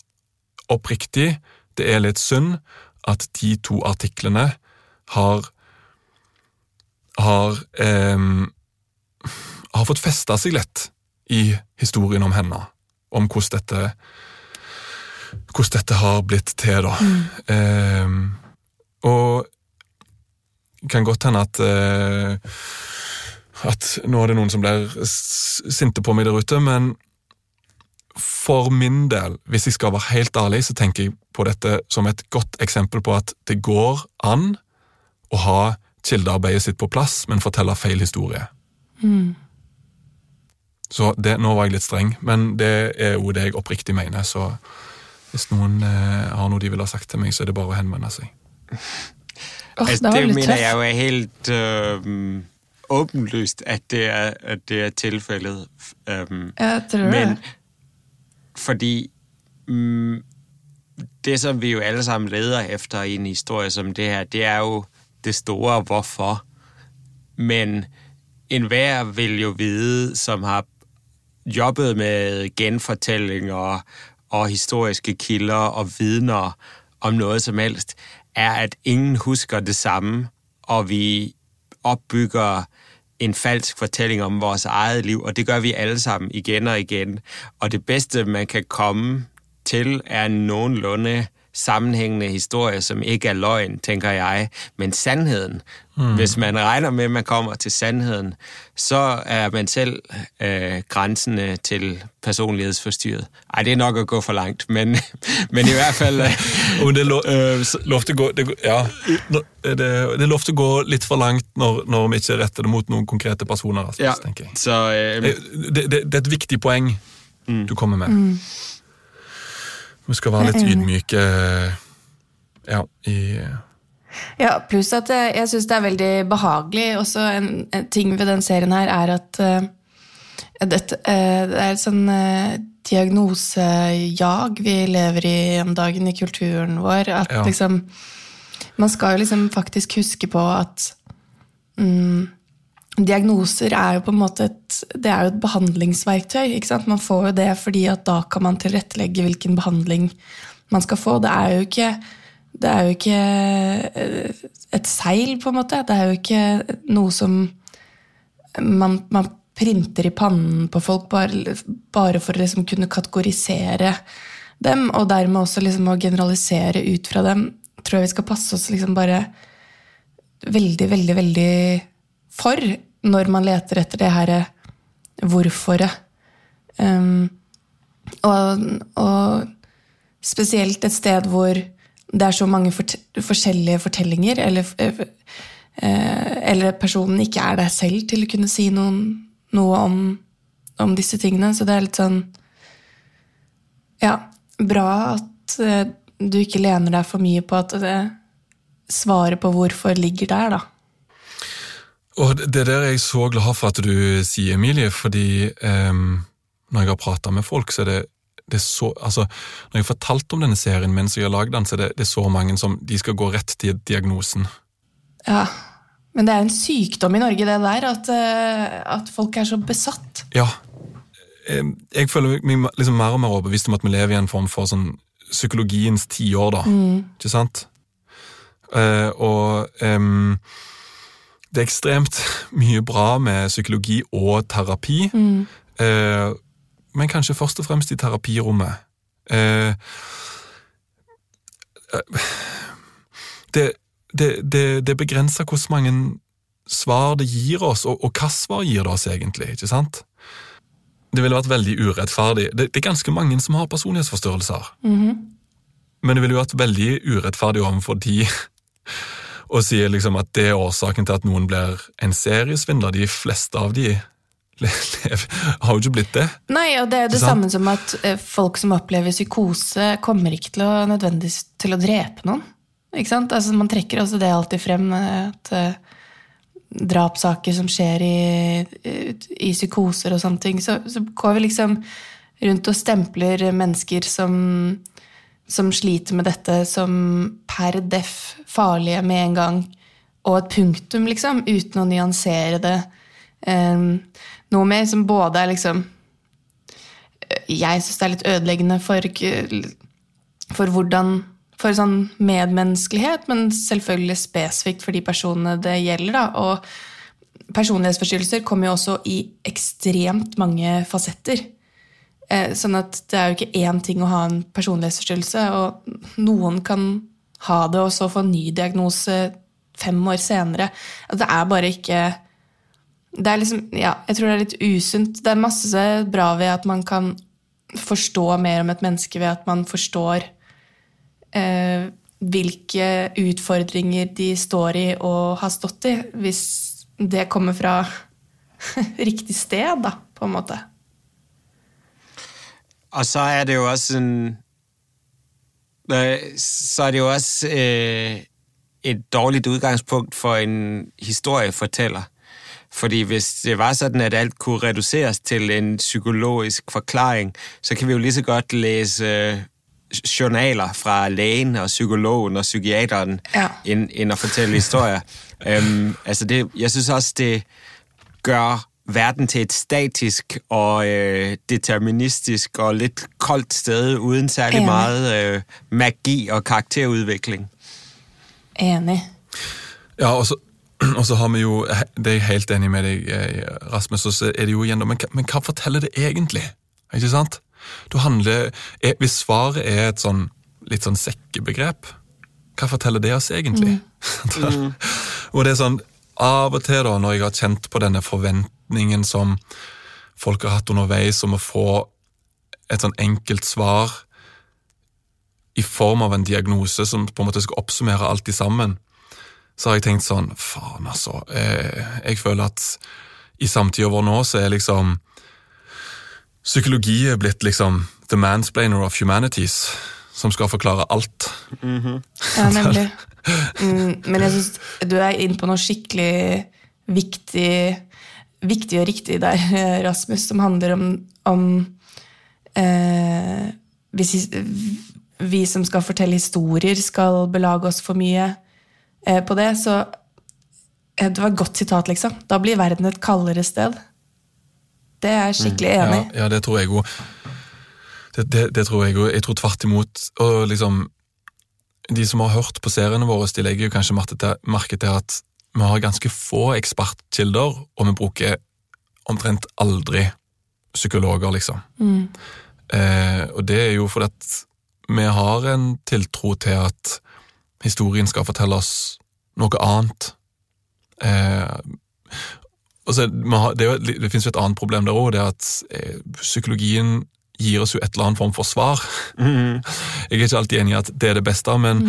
oppriktig det er litt synd at de to artiklene har har em, har fått festa seg lett i historien om henne. Om hvordan dette hvordan dette har blitt til, da. Em, og det kan godt hende at eh, at nå er det noen som blir sinte på meg der ute, men for min del, hvis jeg skal være helt ærlig, så tenker jeg på dette som et godt eksempel på at det går an å ha kildearbeidet sitt på plass, men fortelle feil historie. Mm. Så det, Nå var jeg litt streng, men det er jo det jeg oppriktig mener. Så hvis noen eh, har noe de vil ha sagt til meg, så er det bare å henvende seg. Oh, det det mener jeg jo er helt øh, åpenlyst at det er, at det er tilfellet. Um, ja, tror men det. fordi um, det, som vi jo alle sammen leder efter i en historie som det her, det er jo det store hvorfor. Men enhver vil jo vide, som har jobbet med genfortællinger og historiske kilder og vidner om noget som helst, er, at ingen husker det samme, og vi opbygger en falsk fortælling om vores eget liv, og det gør vi alle sammen igen og igen. Og det bedste, man kan komme til, er noenlunde... sammenhængende historie, som ikke er løgn, tænker jeg, men sandheden. Mm. Hvis man regner med, at man kommer til sandheden, så er man selv øh, grænsende til personlighedsforstyrret. Ej, det er nok at gå for langt, men, men i hvert fald... Øh, det er lov, eh, til å gå, det, ja, det, det er lov gå litt for langt når, når vi ikke retter det mot noen konkrete personer. Altså, ja, tenker jeg. så... Øh, Eh, Det, det, det er et viktig poeng du kommer med. Mm. Vi skal være litt enig. ydmyke ja, i Ja, pluss at eh, jeg syns det er veldig behagelig. Også en, en ting ved den serien her er at uh, det, uh, det er et sånn uh, diagnosejag vi lever i om dagen i kulturen vår. At Ja. liksom Man skal jo liksom faktisk huske på at mm, Diagnoser er jo på en måte et, det er jo et behandlingsverktøy. ikke sant? Man får jo det fordi at da kan man tilrettelegge hvilken behandling man skal få. Det er jo ikke, det er jo ikke eh, et seil, på en måte. Det er jo ikke noe som man, man printer i pannen på folk bare, bare for å liksom kunne kategorisere dem, og dermed også liksom å generalisere ut fra dem. Tror jeg vi skal passe oss liksom bare veldig, veldig, veldig for når man leter etter det her hvorforet. Um, og, og spesielt et sted hvor det er så mange fort forskjellige fortellinger, eller, uh, eller personen ikke er der selv til å kunne si noen, noe om, om disse tingene. Så det er litt sånn Ja, bra at uh, du ikke lener deg for mye på at det, svaret på hvorfor ligger der, da. Og det er der er jeg så glad for at du sier, Emilie, fordi um, når jeg har prata med folk, så er det, det er så Altså, når jeg har fortalt om denne serien mens jeg har lagd den, så er det, det er så mange som de skal gå rett til diagnosen. Ja. Men det er en sykdom i Norge, det der, at, eh, at folk er så besatt. Ja. Eh, Jeg føler meg liksom mer og mer overbevist om at vi lever i en form for sånn psykologiens tiår, da. Ikke sant? Uh, og em, det er ekstremt mye bra med psykologi og terapi, eh, men kanskje først og fremst i terapirommet. Eh, eh, det, det, det, det begrenser hvor mange svar det gir oss, og, og hva svar gir det oss egentlig, ikke sant? Det ville vært veldig urettferdig. Det, det er ganske mange som har personlighetsforstyrrelser. Men det ville vært veldig urettferdig overfor de å sier liksom at det er årsaken til at noen blir en seriesvindler. De fleste av de har jo ikke blitt det. Nei, og det er jo det samme som at eh, folk som opplever psykose, kommer ikke til å nødvendigvis til å drepe noen. Ikke sant? Altså, man trekker også det alltid frem, eh, at eh, drapssaker som skjer i, i psykoser og sånne ting, så, så går vi liksom rundt og stempler mennesker som, som sliter med dette, som per def farlige med en gang, og et punktum, liksom, uten å nyansere det. Um, noe mer som både er liksom Jeg syns det er litt ødeleggende for, for hvordan For sånn medmenneskelighet, men selvfølgelig spesifikt for de personene det gjelder. Da. Og personlighetsforstyrrelser kommer jo også i ekstremt mange fasetter. Eh, Sånn at det er jo ikke én ting å ha en personlighetsforstyrrelse, og noen kan ha det og så få en ny diagnose fem år senere. Det er bare ikke det er liksom, ja, Jeg tror det er litt usunt. Det er masse bra ved at man kan forstå mer om et menneske ved at man forstår eh, hvilke utfordringer de står i og har stått i, hvis det kommer fra riktig sted, da, på en måte. Og så er det jo også en Så er det jo også øh, et dårligt udgangspunkt for en historiefortæller. Fordi hvis det var sådan, at alt kunne reduceres til en psykologisk forklaring, så kan vi jo lige så godt læse øh, journaler fra lægen og psykologen og psykiateren, Ja. end, end at fortælle historier. øhm, altså det, jeg synes også, det gør verden til et statisk og øh, deterministisk og litt koldt sted, uden særlig mye meget øh, magi og karakterudvikling. Enig. Ja, og så, og så har vi jo, det er jeg helt enig med deg, eh, Rasmus, og så er det jo igjen, men, men hva forteller det egentlig? Ikke sant? Da handler, er, hvis svaret er et sånn, litt sånn sekkebegrep, hva forteller det oss egentlig? og det er sånn, av og til da, når jeg har kjent på denne forventningen som folk har hatt underveis om å få et sånn enkelt svar i form av en diagnose som på en måte skal oppsummere alt i sammen, så har jeg tenkt sånn, faen altså, Jeg, jeg føler at i samtida vår nå så er liksom psykologi er blitt liksom the mansplainer of humanities, som skal forklare alt. Ja, nemlig. Mm, men jeg syns du er inne på noe skikkelig viktig, viktig og riktig der, Rasmus, som handler om, om eh, Hvis vi, vi som skal fortelle historier, skal belage oss for mye eh, på det, så eh, Det var et godt sitat, liksom. Da blir verden et kaldere sted. Det er jeg skikkelig enig i. Ja, ja, det tror jeg òg. Det, det, det tror jeg òg. Jeg tror tvert imot. Og liksom De som har hørt på seriene våre, de legger jo kanskje merke til at vi har ganske få ekspertkilder, og vi bruker omtrent aldri psykologer, liksom. Eh, og det er jo fordi at vi har en tiltro til at historien skal fortelle oss noe annet. Eh, så, vi har- det, er det finnes jo et annet problem der òg, det er at eh, psykologien gir oss jo et eller annet form for svar. Jeg er ikke alltid enig i at det er det beste, men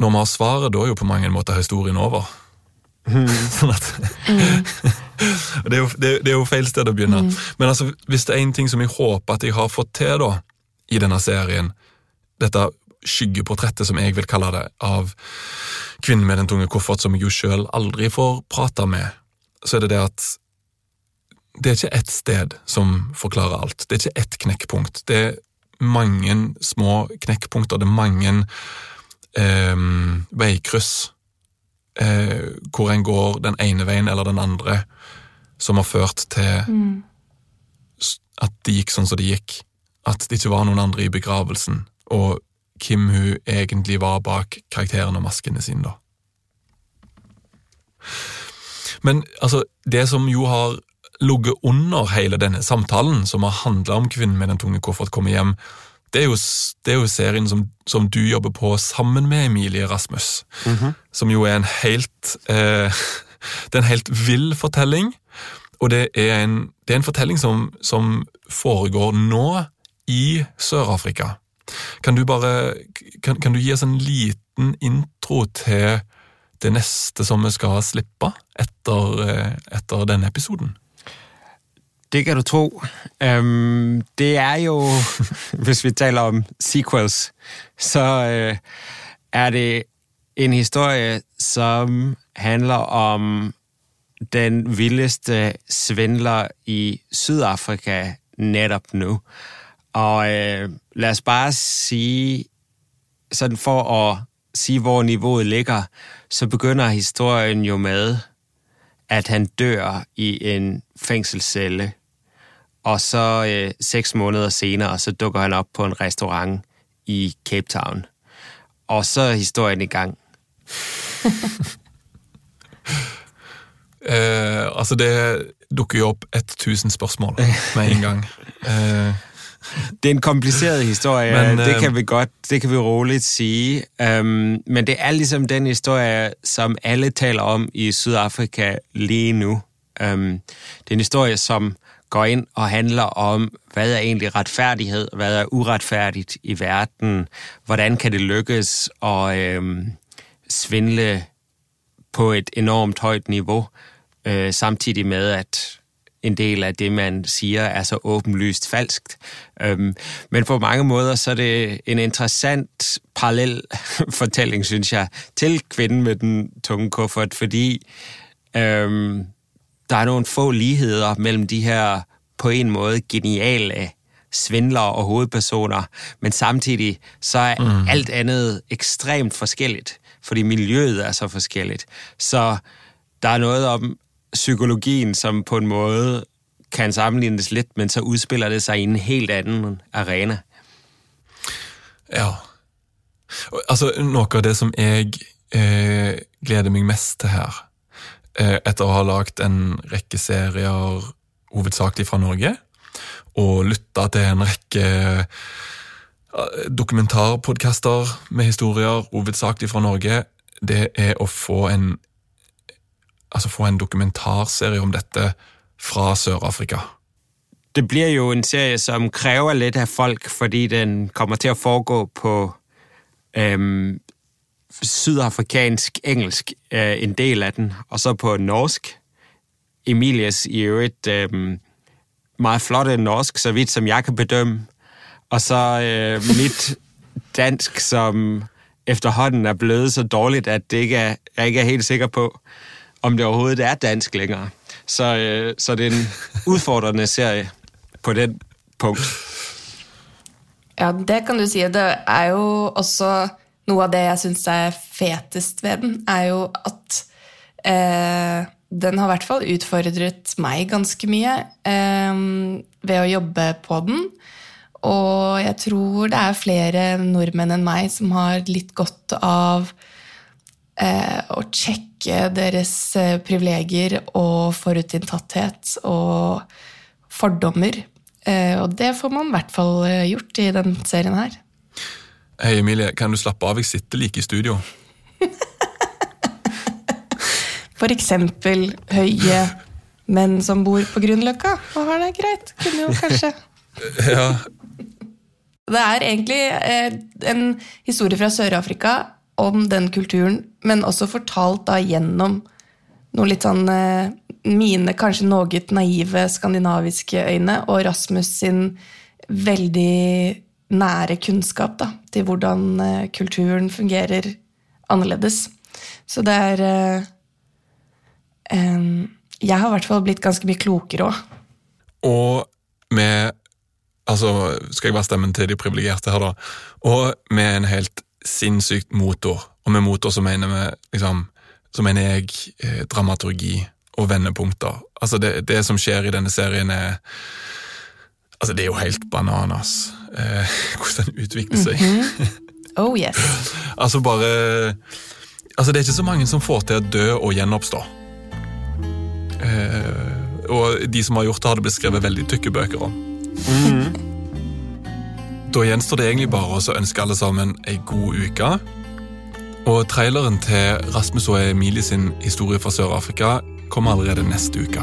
når vi har svaret, da er jo på mange måter historien over. sånn at det, er jo, det, det er jo feil sted å begynne. Men altså, hvis det er en ting som jeg håper at jeg har fått til da, i denne serien, dette skyggeportrettet, som jeg vil kalle det, av kvinnen med den tunge koffert, som jeg jo sjøl aldri får prate med, så er det det at det er ikke ett sted som forklarer alt. Det er ikke ett knekkpunkt. Det er mange små knekkpunkter, det er mange veikryss eh, hvor en går den ene veien eller den andre, som har ført til mm. at det gikk sånn som det gikk. At det ikke var noen andre i begravelsen, og hvem hun egentlig var bak karakterene og maskene sine, da. Men altså, det som jo har ligget under hele denne samtalen, som har handla om kvinnen med den tunge koffert kommer hjem, det er jo, det er jo serien som, som du jobber på sammen med Emilie Rasmus. Som jo er en helt eh, Det er en helt vill fortelling. Og det er en, det er en fortelling som, som foregår nå i Sør-Afrika. Kan du bare kan, kan du gi oss en liten intro til det neste som vi skal slippe etter, eh, etter denne episoden? Det kan du tro. Øhm, det er jo, hvis vi taler om sequels, så øh, er det en historie, som handler om den vildeste svindler i Sydafrika netop nu. Og øh, lad os bare sige, sådan for at sige, hvor niveauet ligger, så begynder historien jo med, at han dør i en fængselscelle, og så øh, seks måneder senere, så dukker han op på en restaurant i Cape Town. Og så er historien i gang. Eh, altså, det dukker jo opp 1000 spørsmål med en gang. Det er en kompliceret historie, Men, men, det øh, kan vi godt, det kan vi roligt sige. Um, men det er liksom den historie, som alle taler om i Sydafrika lige nu. Um, det er en historie, som går ind og handler om, hvad er egentlig retfærdighed, hvad er uretfærdigt i verden, hvordan kan det lykkes at øh, svindle på et enormt højt niveau, øh, samtidig med, at en del af det, man siger, er så åbenlyst falskt. Men på mange måder, så er det en interessant parallel fortælling, synes jeg, til kvinden med den tunge kuffert, fordi øhm, der er nogle få ligheder mellem de her på en måde geniale svindlere og hovedpersoner, men samtidig så er mm. alt andet ekstremt forskelligt, fordi miljøet er så forskelligt. Så der er noget om psykologien, som på en måde kan sammenlignes lidt, men så udspiller det sig i en helt anden arena. ja. Altså, noe av det som jeg eh, gleder meg mest til her, etter å ha lagd en rekke serier hovedsakelig fra Norge, og lytta til en rekke dokumentarpodkaster dokumentarpodcaster med historier hovedsakelig fra Norge, det er å få en altså få en dokumentarserie om dette fra Sør-Afrika. Det blir jo en serie, som krever litt av folk, fordi den kommer til å foregå på øhm, sydafrikansk engelsk, øh, en del af den, og så på norsk. Emilias i øvrigt øhm, meget flotte norsk, så vidt som jeg kan bedømme. Og så øh, mit dansk, som efterhånden er blevet så dårligt, at det ikke er, jeg ikke er helt sikker på, om det overhovedet er dansk længere. Så, øh, så det er en udfordrende serie på den punkt. Ja, det kan du si. Det er jo også noe av det jeg syns er fetest ved den, er jo at eh, den har i hvert fall utfordret meg ganske mye eh, ved å jobbe på den. Og jeg tror det er flere nordmenn enn meg som har litt godt av eh, å sjekke deres eh, privilegier og forutinntatthet og fordommer. Eh, og det får man i hvert fall eh, gjort i denne serien her. Hei, Emilie, kan du slappe av? Jeg sitter like i studio. For eksempel høye menn som bor på Grünerløkka og har det greit. Kunne jo kanskje Ja, Det er egentlig eh, en historie fra Sør-Afrika om den kulturen, men også fortalt da gjennom noe litt sånn eh, mine kanskje noe naive skandinaviske øyne, og Rasmus sin veldig nære kunnskap da, til hvordan eh, kulturen fungerer annerledes. Så det er eh, Jeg har i hvert fall blitt ganske mye klokere òg. og med Altså, skal jeg være stemmen til de privilegerte her, da? Og med en helt sinnssykt motor. Og med motor så mener vi liksom så mener jeg eh, dramaturgi og vendepunkter. Altså, det, det, som skjer i denne serien, er Altså, det er jo helt bananas eh, hvordan utvikler seg. Mm -hmm. Oh yes. altså, bare Altså, det er ikke så mange som får til å dø og gjenoppstå. Eh, og de som har gjort det, har det blitt skrevet veldig tykke bøker om. Mm. Da gjenstår det egentlig bare å ønske alle sammen ei god uke. Og traileren til Rasmus og Emilie sin historie fra Sør-Afrika kommer allerede neste uke.